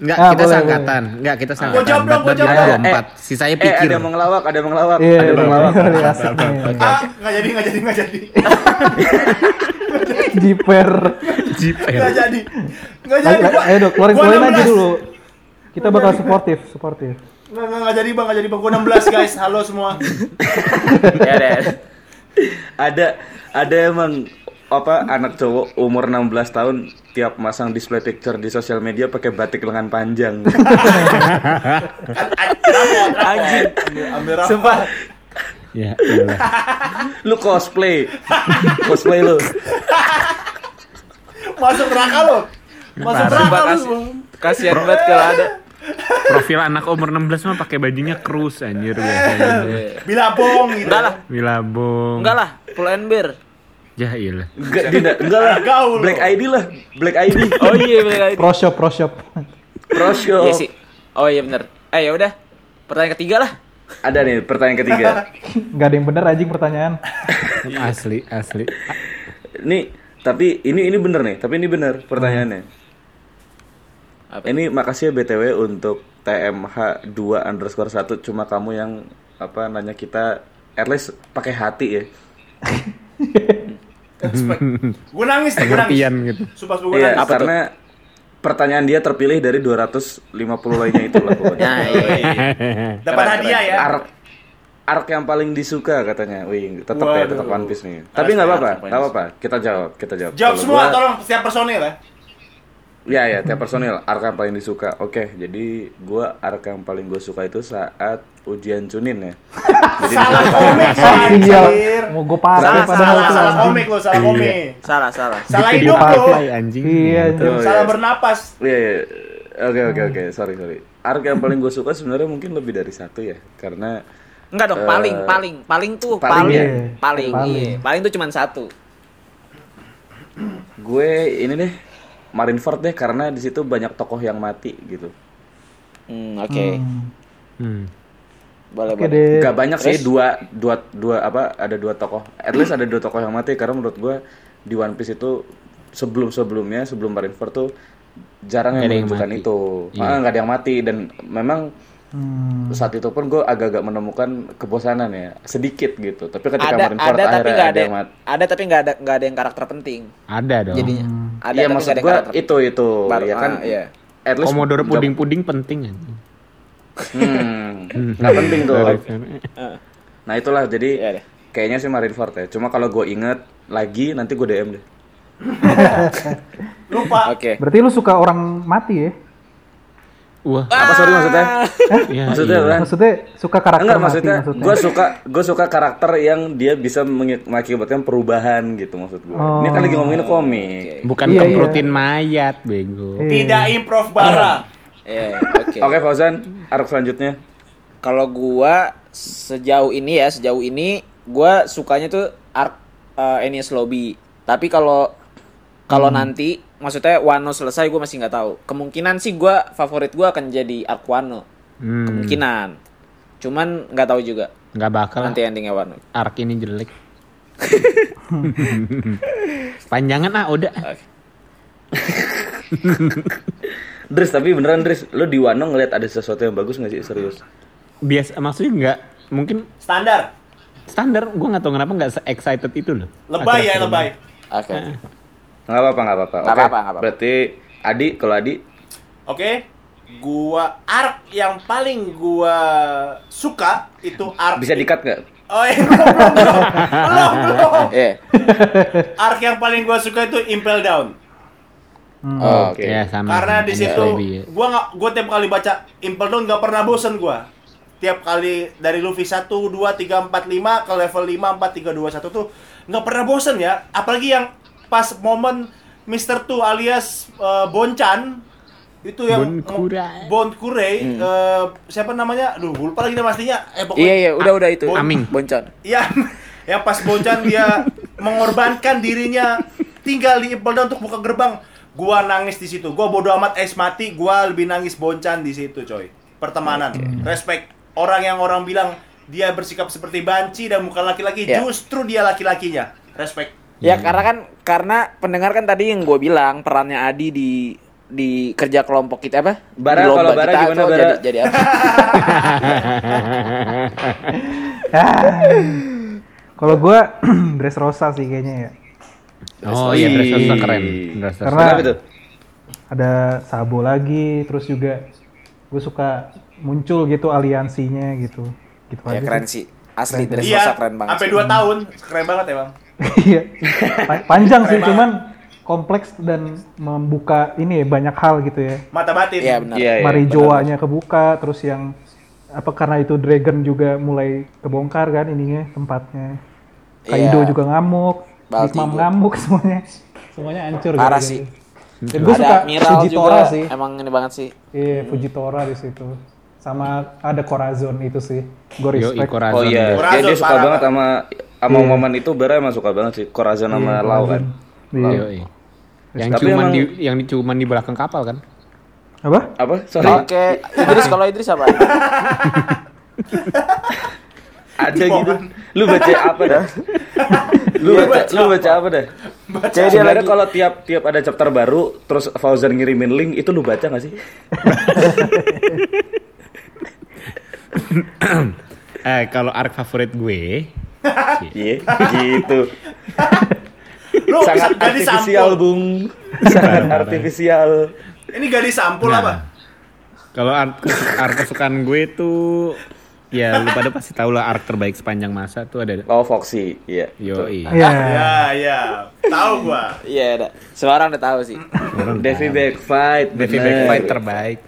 Enggak,
ah,
kita
boleh,
seangkatan. Enggak, kita ah.
seangkatan. Gua jomblo, gua jomblo.
Ada
eh,
empat.
Eh, Sisanya
pikir.
Eh, ada yang ngelawak, ada yang ngelawak.
Iya,
ada yang iya, ngelawak.
Iya, iya.
Ah, enggak jadi, enggak jadi, enggak jadi. *laughs*
Jiper.
Jiper.
Enggak jadi.
Enggak
jadi.
Ayo, Dok, keluarin keluarin aja dulu. Kita bakal suportif, suportif.
Enggak, enggak jadi, Bang, enggak jadi, Bang. enam 16, guys. Halo semua. *laughs*
Ya,
ada ada emang apa anak cowok umur 16 tahun tiap masang display picture di sosial media pakai batik lengan panjang.
Anjing. Sumpah.
Ya, iyalah.
lu cosplay. cosplay lu.
Masuk neraka lo. Masuk neraka lu.
kasih. Kasihan banget kalau ada.
Profil anak umur 16 mah pakai bajunya krus anjir biasanya.
Bilabong gitu.
Enggak lah.
Wilabong.
Enggak lah, full and beer.
Ya iyalah.
Enggak, tidak, enggak lah.
Gaul.
Black ID lah, Black ID.
Oh iya bener itu.
Pro shop, pro shop.
Pro show.
Iya sih. Oh iya bener. Eh ya udah. Pertanyaan ketiga lah.
Ada nih pertanyaan ketiga. *laughs*
Gak ada yang bener anjing pertanyaan. *laughs*
Asli, asli.
Nih, tapi ini ini bener nih, tapi ini bener pertanyaannya.
Apa?
Ini makasih ya BTW untuk TMH 2 underscore 1 cuma kamu yang apa nanya kita at least pakai hati ya. *laughs* *laughs*
Gue nangis deh, gue nangis.
gitu.
Sumpah gue
Iya,
nangis.
karena pertanyaan dia terpilih dari 250 lainnya itu lah pokoknya.
Nah, *laughs* iya.
Dapat hadiah ya.
Arc arc yang paling disuka katanya. Wih, tetap ya, tetap One Piece nih. Tapi nggak apa-apa, nggak apa-apa. Kita jawab, kita jawab.
Jawab
Kalau
semua,
gua-
tolong setiap personil ya.
Iya ya, tiap personil arc yang paling disuka. Oke, jadi gua arc yang paling gue suka itu saat ujian Chunin ya. *laughs* jadi
Salah komik,
Sial,
anjir.
mau gue pakai
Salah,
padahal
salah,
itu
salah komik lo, salah
Iya.
komik.
Salah, salah.
Salah
Dikit
hidup lo.
Anjing.
Iya,
Gitu.
Salah
iya.
bernapas.
Iya, iya. Oke, oke, oke. Sorry, sorry. Arc yang paling gue suka sebenarnya mungkin lebih dari satu ya, karena
Enggak dong,
Eh,
paling, paling, paling tuh
paling
paling,
ya?
paling,
Paling.
iya. paling tuh cuma satu.
gue ini deh Marineford deh karena di situ banyak tokoh yang mati gitu.
Hmm, oke,
Hmm.
Hmm.
boleh,
Oke
boleh.
deh.
Gak banyak sih
Terus?
dua dua dua apa ada dua tokoh. At least ada dua tokoh yang mati karena menurut gue di One Piece itu sebelum sebelumnya sebelum Marineford tuh jarang yang menunjukkan itu.
Iya.
Ah, nggak ada yang mati dan memang
Hmm.
saat itu pun gue agak-agak menemukan kebosanan ya sedikit gitu. Tapi ketika
Ada,
Marineford
ada tapi
akhirnya
nggak
ada
ada,
yang mati.
ada tapi nggak ada nggak ada yang karakter penting.
Ada dong.
Jadinya ada
Iya
tapi
maksud
ada
gue
karakter.
itu itu
Baru-
ya kan.
ah, iya.
At least
Komodoro puding-puding penting anjing.
Hmm, nggak penting tuh. Nah itulah jadi
Iya deh.
kayaknya sih Marineford ya. Cuma kalau gue inget lagi nanti gue DM deh. *laughs*
Lupa.
Oke.
Berarti lu suka orang mati ya?
Wah,
Apa sorry maksudnya?
ya,
maksudnya
iya.
apa?
Maksudnya suka karakter
Enggak
mati
maksudnya,
maksudnya.
gue suka gue suka karakter yang dia bisa mengakibatkan perubahan gitu maksud gue. Ini kan lagi ngomongin komik.
Bukan
Iya,
kemrutin mayat, bego.
Iya.
Tidak improv bara.
Iya, oke.
Oke Fauzan, arc selanjutnya.
Kalau gua sejauh ini ya, sejauh ini gua sukanya tuh arc uh, Enies Lobby. Tapi kalau kalau nanti maksudnya Wano selesai gua masih nggak tahu. Kemungkinan sih gua favorit gua akan jadi arc Wano.
Hmm,
Kemungkinan. Cuman nggak tahu juga
nggak bakal
nanti endingnya Wano.
arc ini jelek. Panjangan ah udah.
Oke. *laughs*
Dres tapi beneran Dres, lu di Wano ngeliat ada sesuatu yang bagus nggak sih serius?
Biasa maksudnya nggak mungkin
Standar.
standar gue nggak tahu kenapa nggak se excited itu loh.
Lebay ya, lebay.
Oke.
Nggak apa-apa nggak apa-apa.
Nggak
Oke,
apa-apa, nggak apa-apa.
Berarti Adi kalau Adi
Oke. Gua arc yang paling gua suka itu arc
bisa dikat nggak?
Oh, iya, *laughs* belum, belum, belum, belum, *laughs* belum.
Eh.
Arc yang paling gua suka itu Impel Down.
Oh,
Oke.
Ya sama.
Karena di situ
ya.
gua nggak gua tiap kali baca Impel Down nggak pernah bosen gua. Tiap kali dari Luffy 1 2 3 4 5 ke level 5 4 3 2 1 tuh nggak pernah bosen ya. Apalagi yang pas momen Mr. Tu alias eh, Bonchan itu yang
Bonkurai.
Bon Kurei eh, siapa namanya? Aduh, gua lupa lagi nama aslinya. Eh pokoknya
Iya iya, udah udah itu.
Bon-
Aming.
Boncon.
Iya, *laughs* yang pas Bonchan dia mengorbankan dirinya tinggal di Impel Down untuk buka gerbang. Gua nangis di situ. Gua bodo amat es mati, gua lebih nangis Bonchan di situ, coy. Pertemanan, respect. Orang yang orang bilang dia bersikap seperti banci dan bukan laki-laki,
Iya.
justru dia laki-lakinya. Respect.
Ya karena kan karena pendengar kan tadi yang gue bilang perannya Adi di di kerja kelompok kita apa?
Bara,
Di lomba
kalau Bara
kita
gimana, Bara?
Jadi, jadi apa? *laughs*
Kalau gue *clears throat* dress rosa sih kayaknya ya.
Oh iya Dressrosa keren.
Ih.
Dressrosa.
Karena
Kenapa tuh?
ada Sabo lagi, terus juga gue suka muncul gitu aliansinya gitu. Gitu
ya
aja
keren
sih.
sih. Asli
Keren.
Dressrosa
Iya,
keren banget.
sampai
sih.
2 tahun. Keren banget ya, Bang.
Iya. Pa- Panjang sih, cuman kompleks dan membuka ini ya, banyak hal gitu ya.
Mata batin.
Iya benar.
Iya, iya.
Marijoanya kebuka, terus yang apa karena itu Dragon juga mulai kebongkar kan ininya tempatnya. Kaido
Iya.
juga ngamuk,
juga.
ngamuk *laughs* semuanya. Semuanya hancur
Parah
gitu.
sih.
Dan gue
Ada
suka
Admiral
Fujitora
juga
sih.
emang ini banget sih.
Iya, Fujitora di situ. Sama ada Corazon itu sih. Gue
Yo
respect.
Corazon.
Oh iya,
Corazon
dia, dia suka
parah,
banget
Pak.
Sama sama momen itu Bara emang suka banget sih. Corazon sama
Iya,
Lau kan.
Iya.
Yang
Tapi
cuman
emang-
di yang di cuman di belakang kapal kan?
Apa?
Apa? Sorry.
Oke, Idris *laughs* kalau Idris apa? *laughs*
Ada gitu. Lu baca apa dah? *laughs* lu baca, lu baca apa dah?
Jadi dia
Sebenarnya
lagi
kalau tiap tiap ada chapter baru terus Fauzan ngirimin link itu lu baca gak sih?
Eh kalau arc favorit gue
Iya, gitu.
Lu
sangat artifisial. Bung. Sangat artifisial.
Ini gadis sampul
Nah,
apa?
Kalau art, art kesukaan gue tuh ya lu pada pasti tahu lah art terbaik sepanjang masa tuh ada
Oh, Foxy. Iya.
Yoi.
Iya.
Ya, ya. Tahu gua.
Iya, dah. Semua orang udah tahu sih.
Devi Backfight.
Devi. Backfight terbaik.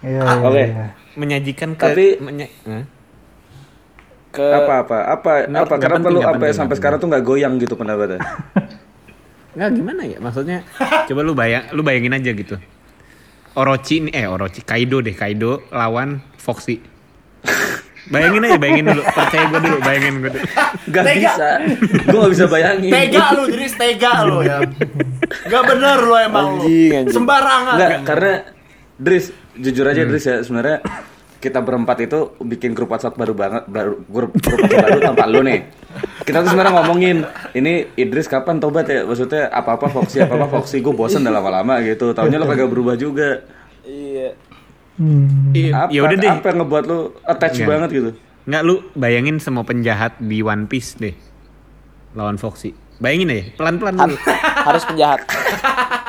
Iya, iya,
Oke.
iya.
Menyajikan ke
Tapi-
menye- Hah?
Ke
apa apa apa
Nggak-
apa? kenapa
penting,
lu sampai
penting,
sampai
nggak
sekarang tuh nggak goyang gitu pendapatnya? *laughs*
Nggak gimana ya? Maksudnya coba lu bayang lu bayangin aja gitu. Orochi nih eh Orochi Kaido deh Kaido lawan Foxy. Bayangin aja bayangin dulu. Percaya gue dulu bayangin gue dulu.
Gak
Tega.
bisa. Gue gak bisa bayangin.
Tega lu, jadi tega lu ya. Gak bener lu emang lu.
Anjing, anjing.
Sembarangan.
Enggak, karena Dris, jujur aja Dris ya, sebenarnya kita berempat itu bikin grup WhatsApp baru banget, baru grup, grup WhatsApp *laughs* baru tanpa lu nih. Kita tuh sebenarnya ngomongin, ini Idris kapan tobat ya? Maksudnya apa-apa Foxy, apa-apa Foxy, gue bosen udah lama-lama gitu. Taunya lo kagak berubah juga.
Iya.
Hmm.
Iya,
Apa,
ya udah deh
apa yang ngebuat lu attach
Iya.
banget gitu?
nggak lu bayangin semua penjahat di One Piece deh lawan Foxy bayangin aja pelan-pelan dulu
Harus penjahat. *laughs*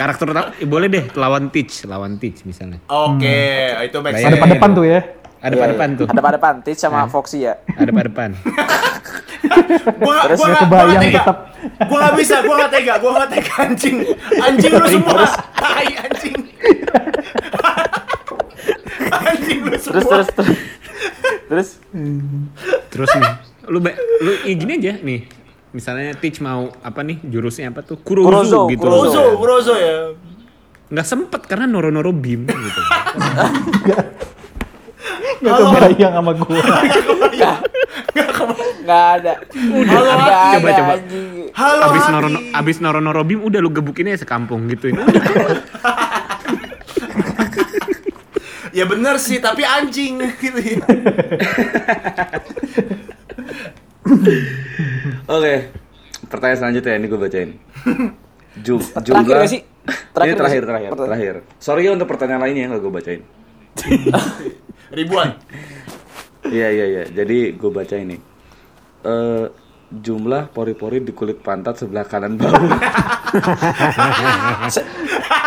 karakter utama eh, boleh deh lawan Teach lawan Teach misalnya
Oke, itu make
Bayangin.
sense.
Ada depan tuh ya.
ada pada depan tuh
Ada pada pantit sama Foxy ya.
ada pada depan *laughs*
Gua gak,
Terus
gua gak, gua
kebayang
gak tega.
tetap.
Gua gak bisa, gua gak tega, gua gak tega anjing. Anjing lu semua. Tai anjing. anjing lu semua.
Terus terus terus. Terus
terus nih lu lu ya gini aja nih misalnya Teach mau apa nih jurusnya apa tuh Kurozu,
Kurozo,
gitu
Kurozo, Kurozo ya.
nggak sempet karena noro noro beam gitu *laughs*
Gak kebayang sama gue. *laughs*
nggak ada.
Udah,
Nggak
abis-
ada,
coba, coba.
anjing.
Halo
abis noro abis noro noro beam udah lu gebukinnya sekampung gitu udah *laughs*
Ya bener sih, tapi anjing gitu ya.
Oke, pertanyaan selanjutnya ini gue bacain. Jum,
Terakhir
jumlah
nggak sih?
Terakhir, ini
Terakhir
terakhir, terakhir,
Pertanyaan.
terakhir. Sorry ya untuk pertanyaan lainnya nggak gue bacain. *laughs*
Ribuan.
Iya iya iya. Jadi gue baca ini. Eh jumlah pori-pori di kulit pantat sebelah kanan bawah.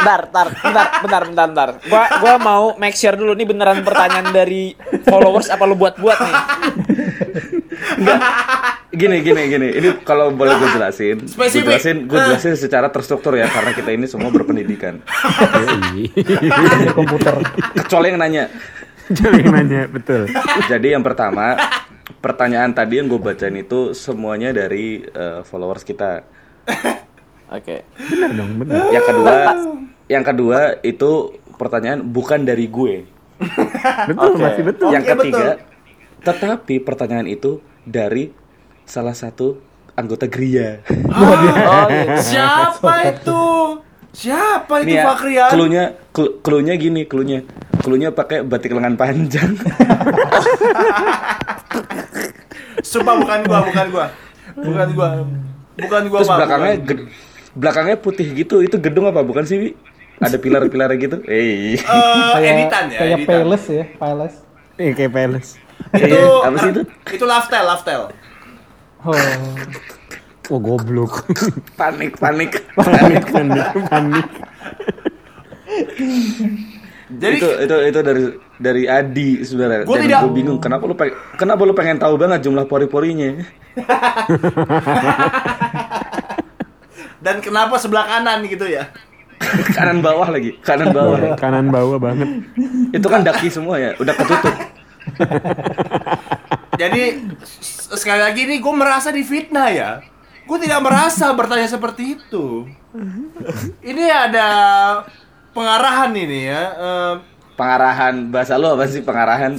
Bentar, bentar, bentar, bentar, bentar, bentar. Gua, gua mau make sure dulu nih beneran pertanyaan dari followers apa lu buat-buat nih?
Gini gini gini. Ini kalau boleh gue jelasin. Gue jelasin, gue jelasin secara terstruktur ya karena kita ini semua berpendidikan.
komputer.
Kecuali yang nanya.
Jangan nanya betul
Jadi yang pertama, pertanyaan tadi yang gue bacain itu semuanya dari eh, followers kita.
Oke.
bener dong bener
Yang kedua, yang kedua itu pertanyaan bukan dari gue.
betul
Oke.
masih betul
yang ketiga, tetapi pertanyaan itu dari salah satu anggota Gria. *laughs*
Oh, gitu.
Siapa itu? Siapa itu
Nih ya,
Fakrian?
cluenya, clu- cluenya gini, cluenya. Cluenya pakai batik lengan panjang. *laughs*
Sumpah bukan gua, bukan gua. Bukan gua. Bukan gua,
Terus
Pak.
belakangnya
Bukan.
belakangnya putih gitu. Itu gedung apa bukan sih, Wi? Ada pilar-pilar gitu. Eh.
Eh, editan ya,
Kayak
editan.
Palace ya, Palace.
eh kayak peles
Itu
Apa sih itu?
Itu lifestyle, lifestyle.
Oh.
oh goblok *laughs*
Panik, panik.
panik panik panik
Jadi
itu itu itu dari dari Adi sebenarnya.
Gua
Dan
tidak-
gua bingung kenapa lu pengen, kenapa lu pengen tahu banget jumlah pori-porinya. *laughs*
dan kenapa sebelah kanan gitu ya?
kanan bawah lagi, kanan bawah.
kanan bawah banget
itu kan daki semua ya, udah ketutup. *laughs*
Jadi sekali lagi nih gue merasa difitnah ya. Gue tidak merasa bertanya seperti itu. *laughs* Ini ada pengarahan ini ya. eh,
Pengarahan bahasa lu apa sih pengarahan?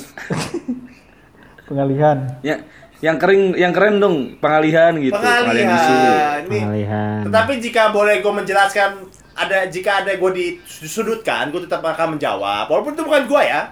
Pengalihan.
ya yang kering yang keren dong pengalihan gitu pengalihan
pengalihan. Ini-
pengalihan
Tetapi jika boleh gue menjelaskan ada jika ada gue disudutkan, gue tetap akan menjawab. Walaupun itu bukan gue ya.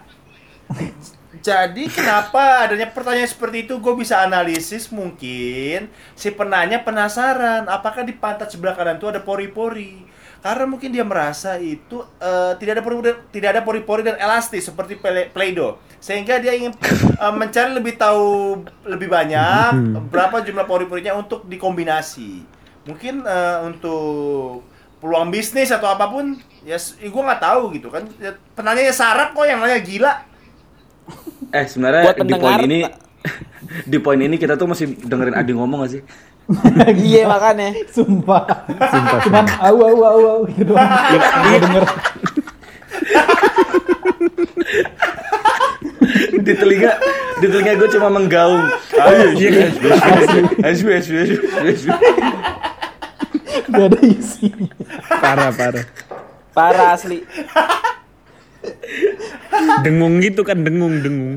Jadi kenapa adanya pertanyaan seperti itu? Gue bisa analisis mungkin si penanya penasaran apakah di pantat sebelah kanan itu ada pori-pori? Karena mungkin dia merasa itu eh, tidak ada pori tidak ada pori-pori dan elastis seperti Play-Doh. Sehingga dia ingin eh, mencari lebih tahu lebih banyak *laughs* berapa jumlah pori-porinya untuk dikombinasi. Mungkin eh, untuk peluang bisnis atau apa pun ya gue nggak tahu gitu kan. Ya, penanyanya sarap kok yang nanya gila
Eh sebenarnya
Buat
di poin ini *laughs* di poin ini kita tuh masih dengerin Adi ngomong gak sih? *laughs*
Iya makanya.
Sumpah. Cuman au au au au gitu doang. Gue denger. *laughs*
di telinga di telinga gue cuma menggaung. Ayo, iya, ayo, ayo, ayo, ayo.
Gak ada isinya.
Parah parah.
Parah asli.
Dengung gitu kan dengung dengung.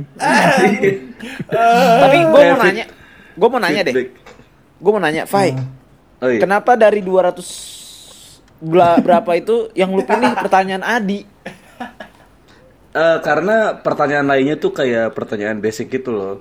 Tapi gue mau nanya, gue mau nanya deh. Gue mau nanya, Fai.
Oh iya.
Kenapa dari 200 bela- berapa itu yang lu pilih pertanyaan Adi?
Eh, karena pertanyaan lainnya tuh kayak pertanyaan basic gitu loh.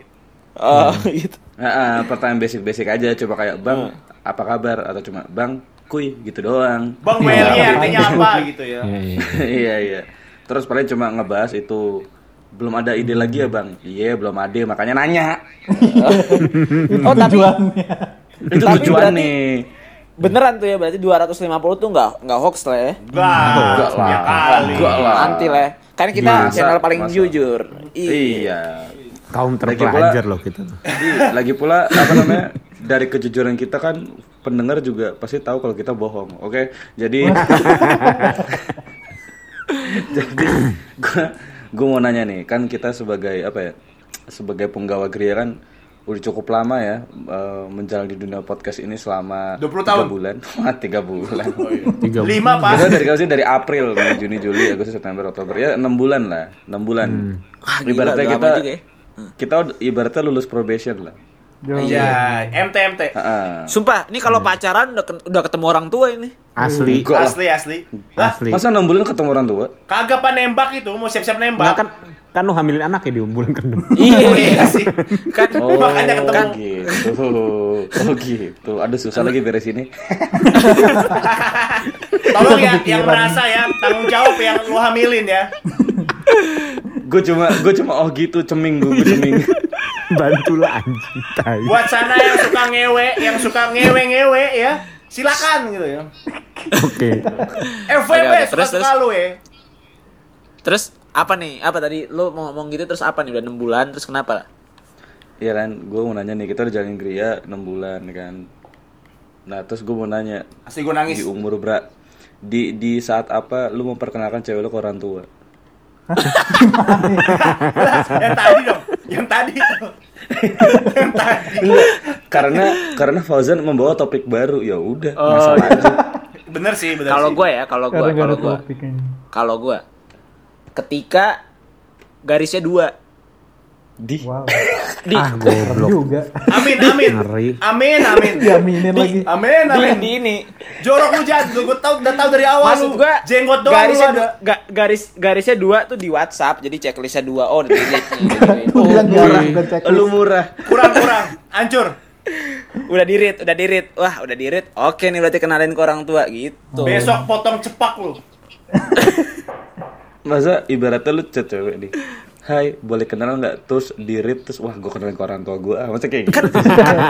Oh, gitu.
Ah, ah, pertanyaan basic-basic aja coba kayak bang apa kabar atau cuma bang kuy gitu doang.
bang Welly artinya apa gitu ya *laughs*
Iya, iya.
Iya iya. Terus paling cuma ngebahas itu belum ada ide lagi ya bang? Iya belum ada makanya nanya. *laughs*
Oh, tapi
Tujuannya.
Itu
Tapi
tujuan
berarti-
nih.
beneran tuh ya berarti 250 tuh nggak nggak hoax lah ya.
Enggak,
lah.
ya kali.
Enggak lah.
Anti lah. Kan kita
Masa-
channel paling
masa.
jujur.
Iya.
Kaum
Lagi
terpelajar loh kita
lagi pula apa namanya dari kejujuran kita kan pendengar juga pasti tahu kalau kita bohong, oke? Jadi *laughs* jadi gua gua mau nanya nih, kan kita sebagai apa ya? Sebagai penggawa gereja kan udah cukup lama ya eh, menjalani dunia podcast ini selama
20
tiga
tahun.
bulan, *laughs* Wah, tiga bulan.
Tiga
lima pak
Kita dari sih? dari April, Mei, Juni, Juli, Agustus, September, Oktober ya enam bulan lah, enam bulan.
Wah, gila,
ibaratnya kita
juga ya.
kita ibaratnya lulus probation lah.
Yo.
ya MT MT
Ah.
Sumpah, ini kalau pacaran udah, ketemu orang tua ini.
Asli.
Asli asli lah
Asli.
Masa enam bulan ketemu orang tua?
kagak pak nembak itu mau siap siap
Nggak
nembak
kan kan lu hamilin anak ya di bulan ke-6.
oh iya sih
Kan *laughs*
Oh,
Makanya ketemu.
gitu. Oh gitu. Aduh susah lagi beres ini. *laughs*
tolong ya yang merasa ya tanggung jawab yang lu hamilin ya
gue cuma gue cuma oh gitu ceming gue ceming. *laughs*
Bantulah anjing tai.
buat sana yang suka ngewe yang suka ngewe ngewe ya silakan gitu ya
Oke.
FVB
Oke, oke,
suka
terus,
suka
terus.
lu ya
terus apa nih? Apa tadi lu mau ngomong gitu terus apa nih? Udah 6 bulan terus kenapa?
Iya kan, gue mau nanya nih kita udah jalanin gereja 6 bulan kan. Nah terus gue mau nanya
asli gue nangis
di umur bra di di saat apa lu memperkenalkan cewek lu ke orang tua? *laughs*
yang tadi dong yang tadi. *laughs* Yang tadi.
Karena karena Fauzan membawa topik baru. Ya udah
Oh,
masalah aja.
bener sih bener
Kalau gue ya, kalau gue, kalau gue, kalau gue, ketika garisnya dua,
Di
Wow. *laughs*
di,
Ah, goblok.
juga.
amin amin
Ngeri.
amin amin *laughs*
Diaminin lagi.
amin
di,
amin
di ini.
jorok lu gue tau udah tau dari awal
Maksud
lu
gue,
jenggot doang lu
garisnya
ada
dua, ga- garis garisnya dua tuh di WhatsApp, jadi checklistnya dua. Oh, di delete.
Lu bilang checklist.
lu murah.
kurang kurang hancur
udah di read, udah di read. Wah, udah di read. Oke nih berarti kenalin ke orang tua gitu.
besok potong cepak lu *laughs*
Masa ibaratnya lu chat cewek nih. Hai, boleh kenalan nggak? Terus di read terus wah gue kenalin ke orang tua gue. Ah, masa kayak gitu?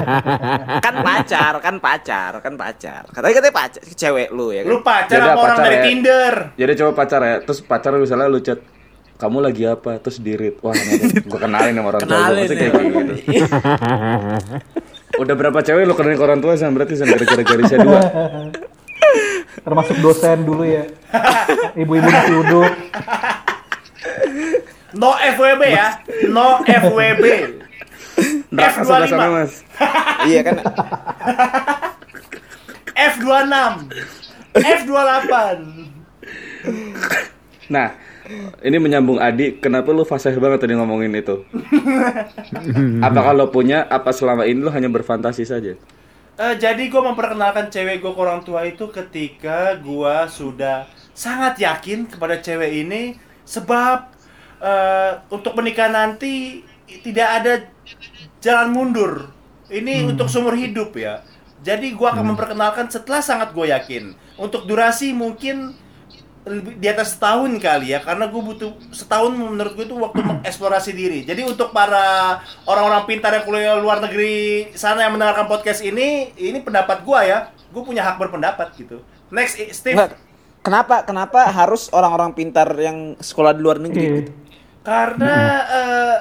*laughs*
kan pacar, kan pacar, kan pacar. Katanya katanya pacar, cewek lu ya kan.
lu pacar
Jadi
sama orang
pacar
dari
ya.
Tinder
Jadi coba pacar ya. Terus pacar misalnya lu chat kamu lagi apa? Terus di read. Wah, gue kenalin sama orang tua gue. Masa
ya.
kayak gitu. Udah berapa cewek lu kenalin ke orang tua San? Berarti San gara-gara garisnya dua.
Termasuk dosen dulu ya. *laughs* Ibu-ibu nasi uduk.
No FWB ya no FWB F25.
sebelah sana mas.
Iya kan.
F26 F28
Nah, ini menyambung Adi. Kenapa lu fasih banget tadi ngomongin itu? apa kalau punya? Apa selama ini lu hanya berfantasi saja?
Eh, jadi gue memperkenalkan cewek gue ke orang tua itu ketika gue sudah sangat yakin kepada cewek ini sebab eh, untuk menikah nanti tidak ada jalan mundur. Ini untuk seumur hidup ya. Jadi gue akan memperkenalkan setelah sangat gue yakin. Untuk durasi mungkin lebih- di atas setahun kali ya karena gue butuh setahun menurut gue itu waktu mengeksplorasi diri jadi untuk para orang-orang pintar yang kuliah luar negeri sana yang mendengarkan podcast ini ini pendapat gue ya gue punya hak berpendapat gitu next Steve
Enggak. Kenapa kenapa harus orang-orang pintar yang sekolah di luar negeri?
Oke.
gitu?
Karena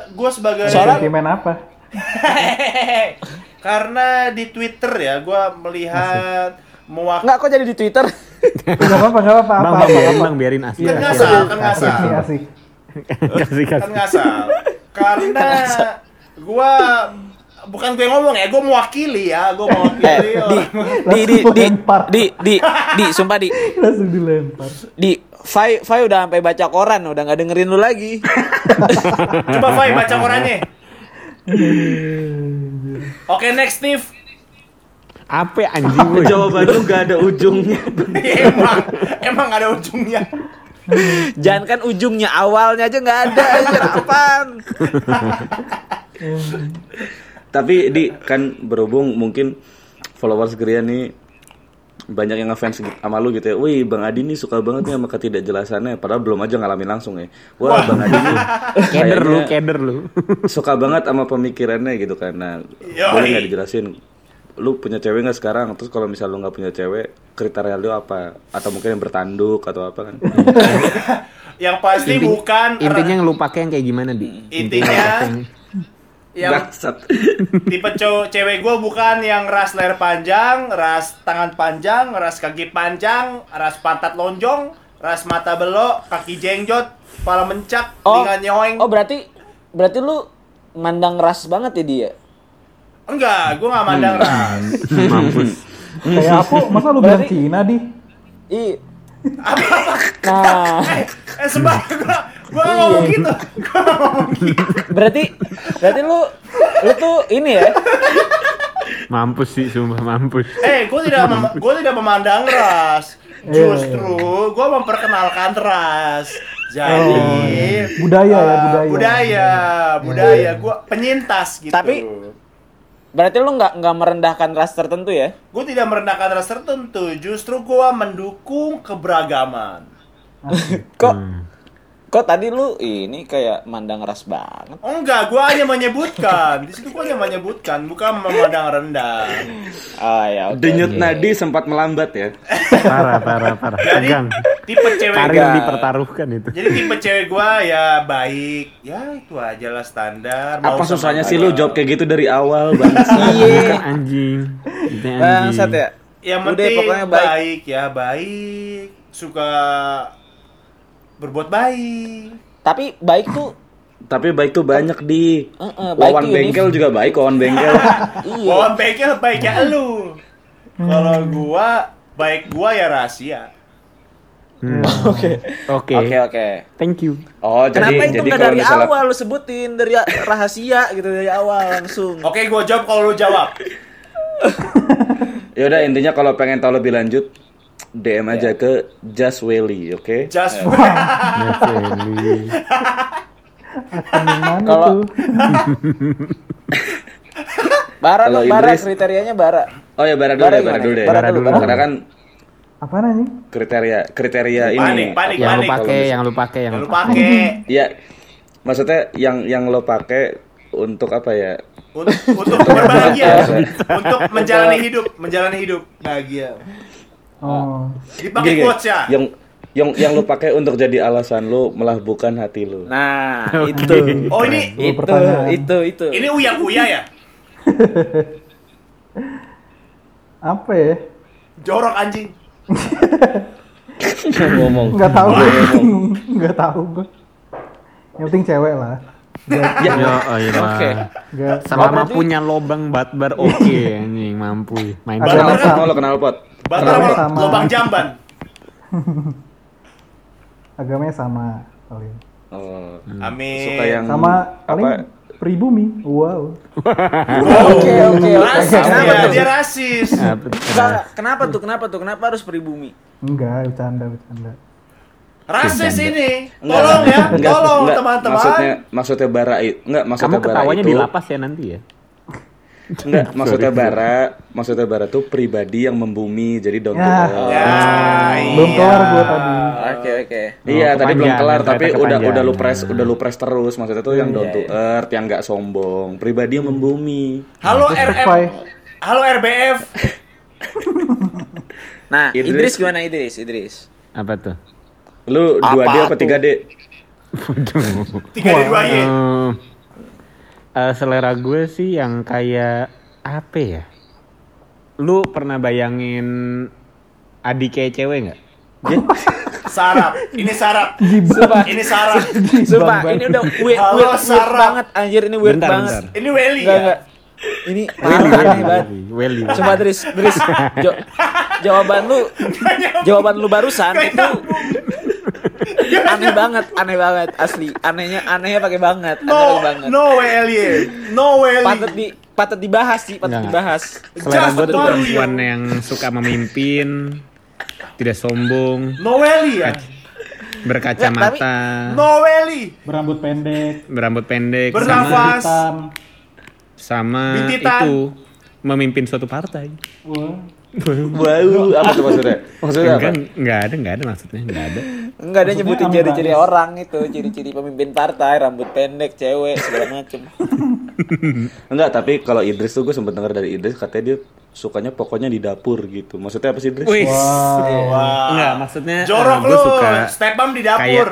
gue sebagai
Soalnya-
Sentimen apa? *laughs*
karena di Twitter ya gue melihat mewakili
Enggak kok jadi di Twitter?
Gak apa-apa, gak apa-apa.
Bang,
apa,
biarin
apa.
bang, biarin asik.
Kan
asik.
ngasal, kan
Asik
ngasal.
asik.
Kasih
kan ngasal karena gua bukan gue ngomong ya gue mewakili ya gue
Eh,
mewakili
di di di di di di di sumpah di
Langsung dilempar.
di Fai Fai udah sampai baca koran udah nggak dengerin lu lagi. *laughs*
coba Fai baca korannya *laughs* oke next Steve
Apa anjing gue?
Jawaban lu gak ada ujungnya. *laughs*
emang emang gak ada ujungnya
Jangan kan ujungnya awalnya aja nggak ada aja apaan.
Tapi di kan berhubung mungkin followers Gria nih banyak yang ngefans gitu- sama lu gitu ya. Wih, Bang Adi nih suka banget nih sama ketidakjelasannya padahal belum aja ngalamin langsung ya. Wah, Bang Adi nih *laughs*
Keder lu, keder lu. *laughs*
suka banget sama pemikirannya gitu karena
Yoi.
boleh nggak dijelasin lu punya cewek nggak sekarang terus kalau misal lu nggak punya cewek kriteria lu apa atau mungkin yang bertanduk atau apa kan *laughs*
yang pasti
Inti-
bukan
Intinya yang lu pakai yang kayak gimana, Di?
Intinya- yang
Bangsat. *laughs*
tipe cowok cewek gue bukan yang ras leher panjang, ras tangan panjang, ras kaki panjang, ras pantat lonjong, ras mata belok, kaki jenggot, kepala mencak,
Oh,
telinga nyoeng.
oh berarti berarti lu mandang ras banget ya dia.
Enggak, gue nggak mandang ras. *laughs*
Mampus.
Kayak aku, masa lu bilang
Berarti-
Cina di?
Ih.
Apa-apa?
Nah,
Eh, eh sebab gue gue nggak ngomong gitu. Gue nggak ngomong gitu.
berarti berarti lu lu tuh ini ya.
Mampus sih, sumpah mampus.
Eh, gue tidak mem- gue tidak memandang ras. Justru gue memperkenalkan ras. Jadi
Oh, budaya ya,
eh,
budaya.
budaya, budaya. Gue penyintas gitu.
Tapi- Berarti lu nggak nggak merendahkan ras tertentu ya?
gue tidak merendahkan ras tertentu. Justru gue mendukung keberagaman. *laughs*
Kok kok tadi lu ini kayak mandang ras banget.
Oh enggak, gue hanya menyebutkan. Di situ gue hanya menyebutkan, bukan memandang rendah.
Oh ya oke.
denyut
oke.
nadi sempat melambat ya
Parah, parah, parah.
Jadi
Tegang.
tipe cewek
Karir dipertaruhkan itu.
Jadi tipe cewek gua ya baik, ya itu aja lah standar. Mau
apa susahnya sih
gua.
lu jawab kayak gitu dari awal bang *laughs*
Bukan anjing. Itu anjing.
Bangsat ya.
Yang
Udah,
penting
pokoknya
baik.
baik.
ya baik, suka berbuat baik.
Tapi baik tuh
tapi baik tuh banyak di
Heeh, baik
wawan bengkel juga baik wawan bengkel *laughs*
iya.
Wawan bengkel baiknya lu. Kalau gua baik gua ya rahasia.
Hmm. *laughs*
Oke.
Oke.
Oke oke.
Thank you.
oh jadi
Kenapa itu
jadi
dari
misalnya
awal lu sebutin dari rahasia gitu dari awal langsung.
Oke, gua jawab kalau lu jawab. *laughs*
ya udah intinya kalau pengen tahu lebih lanjut DM aja ke Just Welly oke
Just
Eli.
Akan yang mana
Kalau-? Bara
Kalau
dong, bara kriterianya bara.
oh ya bara dulu
Bara
deh bara
gimana?
dulu deh
Bara dulu, bara
karena kan
Apa nanya?
kriteria kriteria ini
panik, panik,
Yang lu
panik.
pakai, yang lu pakai, yang
Yang
lu
lu
pakai.
pakai
ya maksudnya yang yang lo pakai untuk apa ya
untuk, untuk berbahagia, untuk menjalani hidup, menjalani hidup bahagia.
Oh,
Dipakai quotes ya.
yang yang yang lo pakai untuk jadi alasan lo melahbukan hati lo
Nah, *laughs* itu.
Oh ini
Itu,
pertanyaan.
itu, itu.
ini uya uya ya? *laughs*
apa ya?
Jorok anjing. *laughs*
ngomong
Nggak tahu gue. Nggak tahu gue. Yang penting cewek lah.
Ya, oh iya.
Oke.
Selama punya lobang batbar oke anjing mampu. Main
mau lo kenal pot
Batal
Kenapa
lo-
sama?
lubang jamban. *laughs*
agamanya sama paling.
oh,
Amin.
suka yang
Sama paling
apa
pribumi. Wow.
Oke, oke, oke.
Rasis
Kenapa
dia,
tuh?
dia rasis.
Kenapa tuh? Kenapa tuh? Kenapa harus pribumi?
Enggak, bercanda, bercanda.
Rasis ini.
Enggak,
Tolong ya,
enggak,
tolong teman-teman.
Maksudnya maksudnya bara itu enggak maksudnya
Kamu
bara
ketawanya
itu
di lapas ya nanti ya?
Enggak *laughs* maksudnya bara maksudnya bara tuh pribadi yang membumi jadi dong
Ya.
Ya,
Belum
iya.
kelar gue tadi.
Oke, Oke.
Iya,
Oh,
tadi belum kelar tapi udah udah lu press udah lu press terus. Maksudnya tuh yang down
Iya,
to earth, yang nggak sombong, pribadi yang membumi.
Halo RF.
Spotify.
Halo RBF. *laughs*
Nah,
Idris.
Idris gimana Idris? Idris.
Apa tuh?
Lu 2D apa
Apa
3D?
Tiga di *laughs* dua Y.
Eh, eh, selera gue sih yang kayak apa ya? Lu pernah bayangin adik kayak cewek nggak? *laughs*
Sarap. Ini sarap.
Sumpah,
Ini sarap.
sumpah ini udah weird,
Halo,
weird, weird
Sarah.
banget anjir ini weird
Bentar,
banget.
bentar.
Ini Welly
Enggak
ya.
enggak. Ini parah aneh banget.
Welly.
Coba Dris, Dris, jo- *laughs* jawaban lu, jawaban lu barusan itu aneh banget, aneh banget, asli, anehnya, anehnya pakai banget, aneh
No,
pakai banget.
no Welly. No Welly.
Patut di, patut dibahas sih, patut
Nggak.
dibahas.
Selera gue tuh perempuan
ya.
yang suka memimpin, tidak sombong,
No Welly ya.
berkacamata,
No Welly.
Berambut pendek,
berambut pendek, sama,
Bernafas.
hitam.
sama
Bintitan.
itu memimpin suatu partai.
Wah.
Wow, *laughs* apa tuh maksudnya? Maksudnya apa?
Enggak, enggak ada, enggak ada maksudnya, enggak ada.
Enggak ada nyebutin ciri-ciri orang itu, ciri-ciri pemimpin partai, rambut pendek, cewek, segala macem. *laughs*
Enggak, tapi kalau Idris tuh gue sempet denger dari Idris katanya dia sukanya pokoknya di dapur gitu. Maksudnya apa sih Idris?
Wih,
Wah.
enggak maksudnya
Jorok
gue
lu.
suka
Step bump di
kayak
dapur.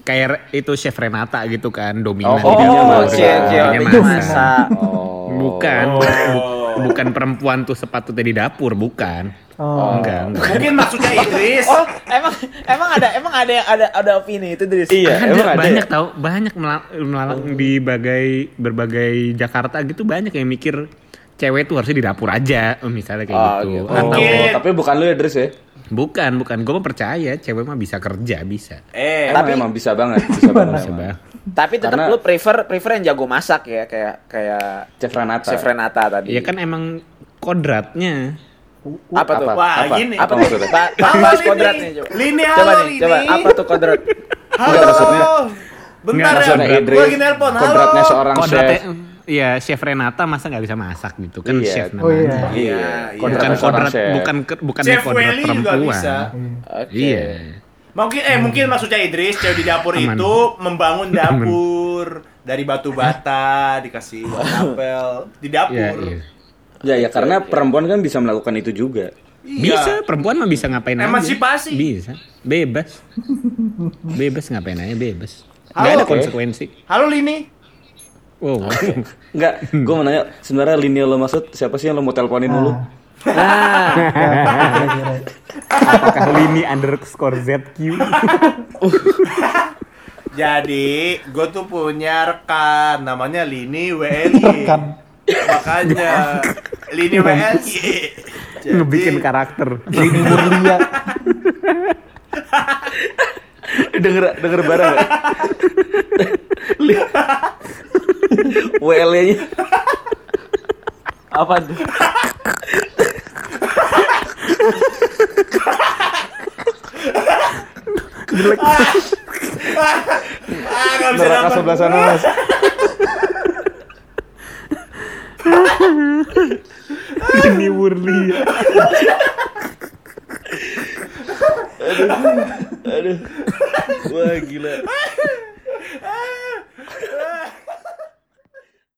kayak itu chef Renata gitu kan, dominan
Oh,
di dapur,
oh,
cie,
hobinya
masak.
Oh.
Bukan,
Oh.
Bu- bukan perempuan tuh sepatutnya di dapur, bukan.
Oh.
Enggak, enggak.
Mungkin maksudnya Idris.
Oh, emang emang ada emang ada yang ada ada opini itu Dris.
Iya,
ada,
emang ada.
banyak
ya?
tau banyak mela- melalang di bagai berbagai Jakarta gitu banyak yang mikir cewek tuh harusnya di dapur aja misalnya kayak
Oh,
gitu
gitu.
atau
Mungkin.
Oh, tapi bukan lu ya Idris ya?
bukan bukan gue mah percaya cewek mah bisa kerja bisa
Eh,
Emang
Tapi-
emang bisa banget, bisa *laughs* banget.
bisa
emang.
Tapi tetap
Karena-
lu prefer prefer yang jago masak ya kayak kayak
Chef Renata.
Chef Renata tadi.
ya kan emang kodratnya
apa tuh?
Apa?
Wah,
apa?
gini.
Apa maksudnya?
Ba
Halo,
bahas
Lini.
kodrat nih coba.
Lini,
coba nih, coba apa tuh kodrat?
halo.
Enggak, maksudnya-
Bentar ya.
maksudnya
Gue lagi nelpon. Halo.
kodratnya seorang
kodratnya
chef.
Iya, chef Renata masa nggak bisa masak gitu kan
Iya.
chef
Oh iya.
namanya.
Iya,
iya.
Bukan
kodratnya seorang
kodrat,
chef.
bukan ke- bukan
Chef
kodrat
Welly juga
perempuan.
bisa.
Oke.
Iya.
Mungkin eh mungkin maksudnya Idris cewek di dapur
Aman.
itu membangun dapur dari batu bata *laughs* dikasih apel di dapur.
Iya, iya.
Ya, ya karena perempuan kan bisa melakukan itu juga.
Iya.
Bisa, perempuan mah bisa ngapain
Emansipasi.
aja. Bisa. Bebas. bebas ngapain aja, bebas.
Halo.
Gak ada
Oke.
konsekuensi.
Halo Lini.
Wow.
Enggak, gue mau nanya, sebenarnya lini lo maksud siapa sih yang lo mau teleponin dulu?
Nah.
Apakah Lini underscore ZQ?
Jadi, gue tuh punya rekan namanya Lini.
Rekan.
Makanya Lini WLY. Jadi,
Ngebikin karakter.
Ini Murlia.
denger denger bareng gak? WL-nya
apa tuh?
ah, gak bisa
neraka sebelah sana mas.
Lini Murli.
Aduh, wah gila.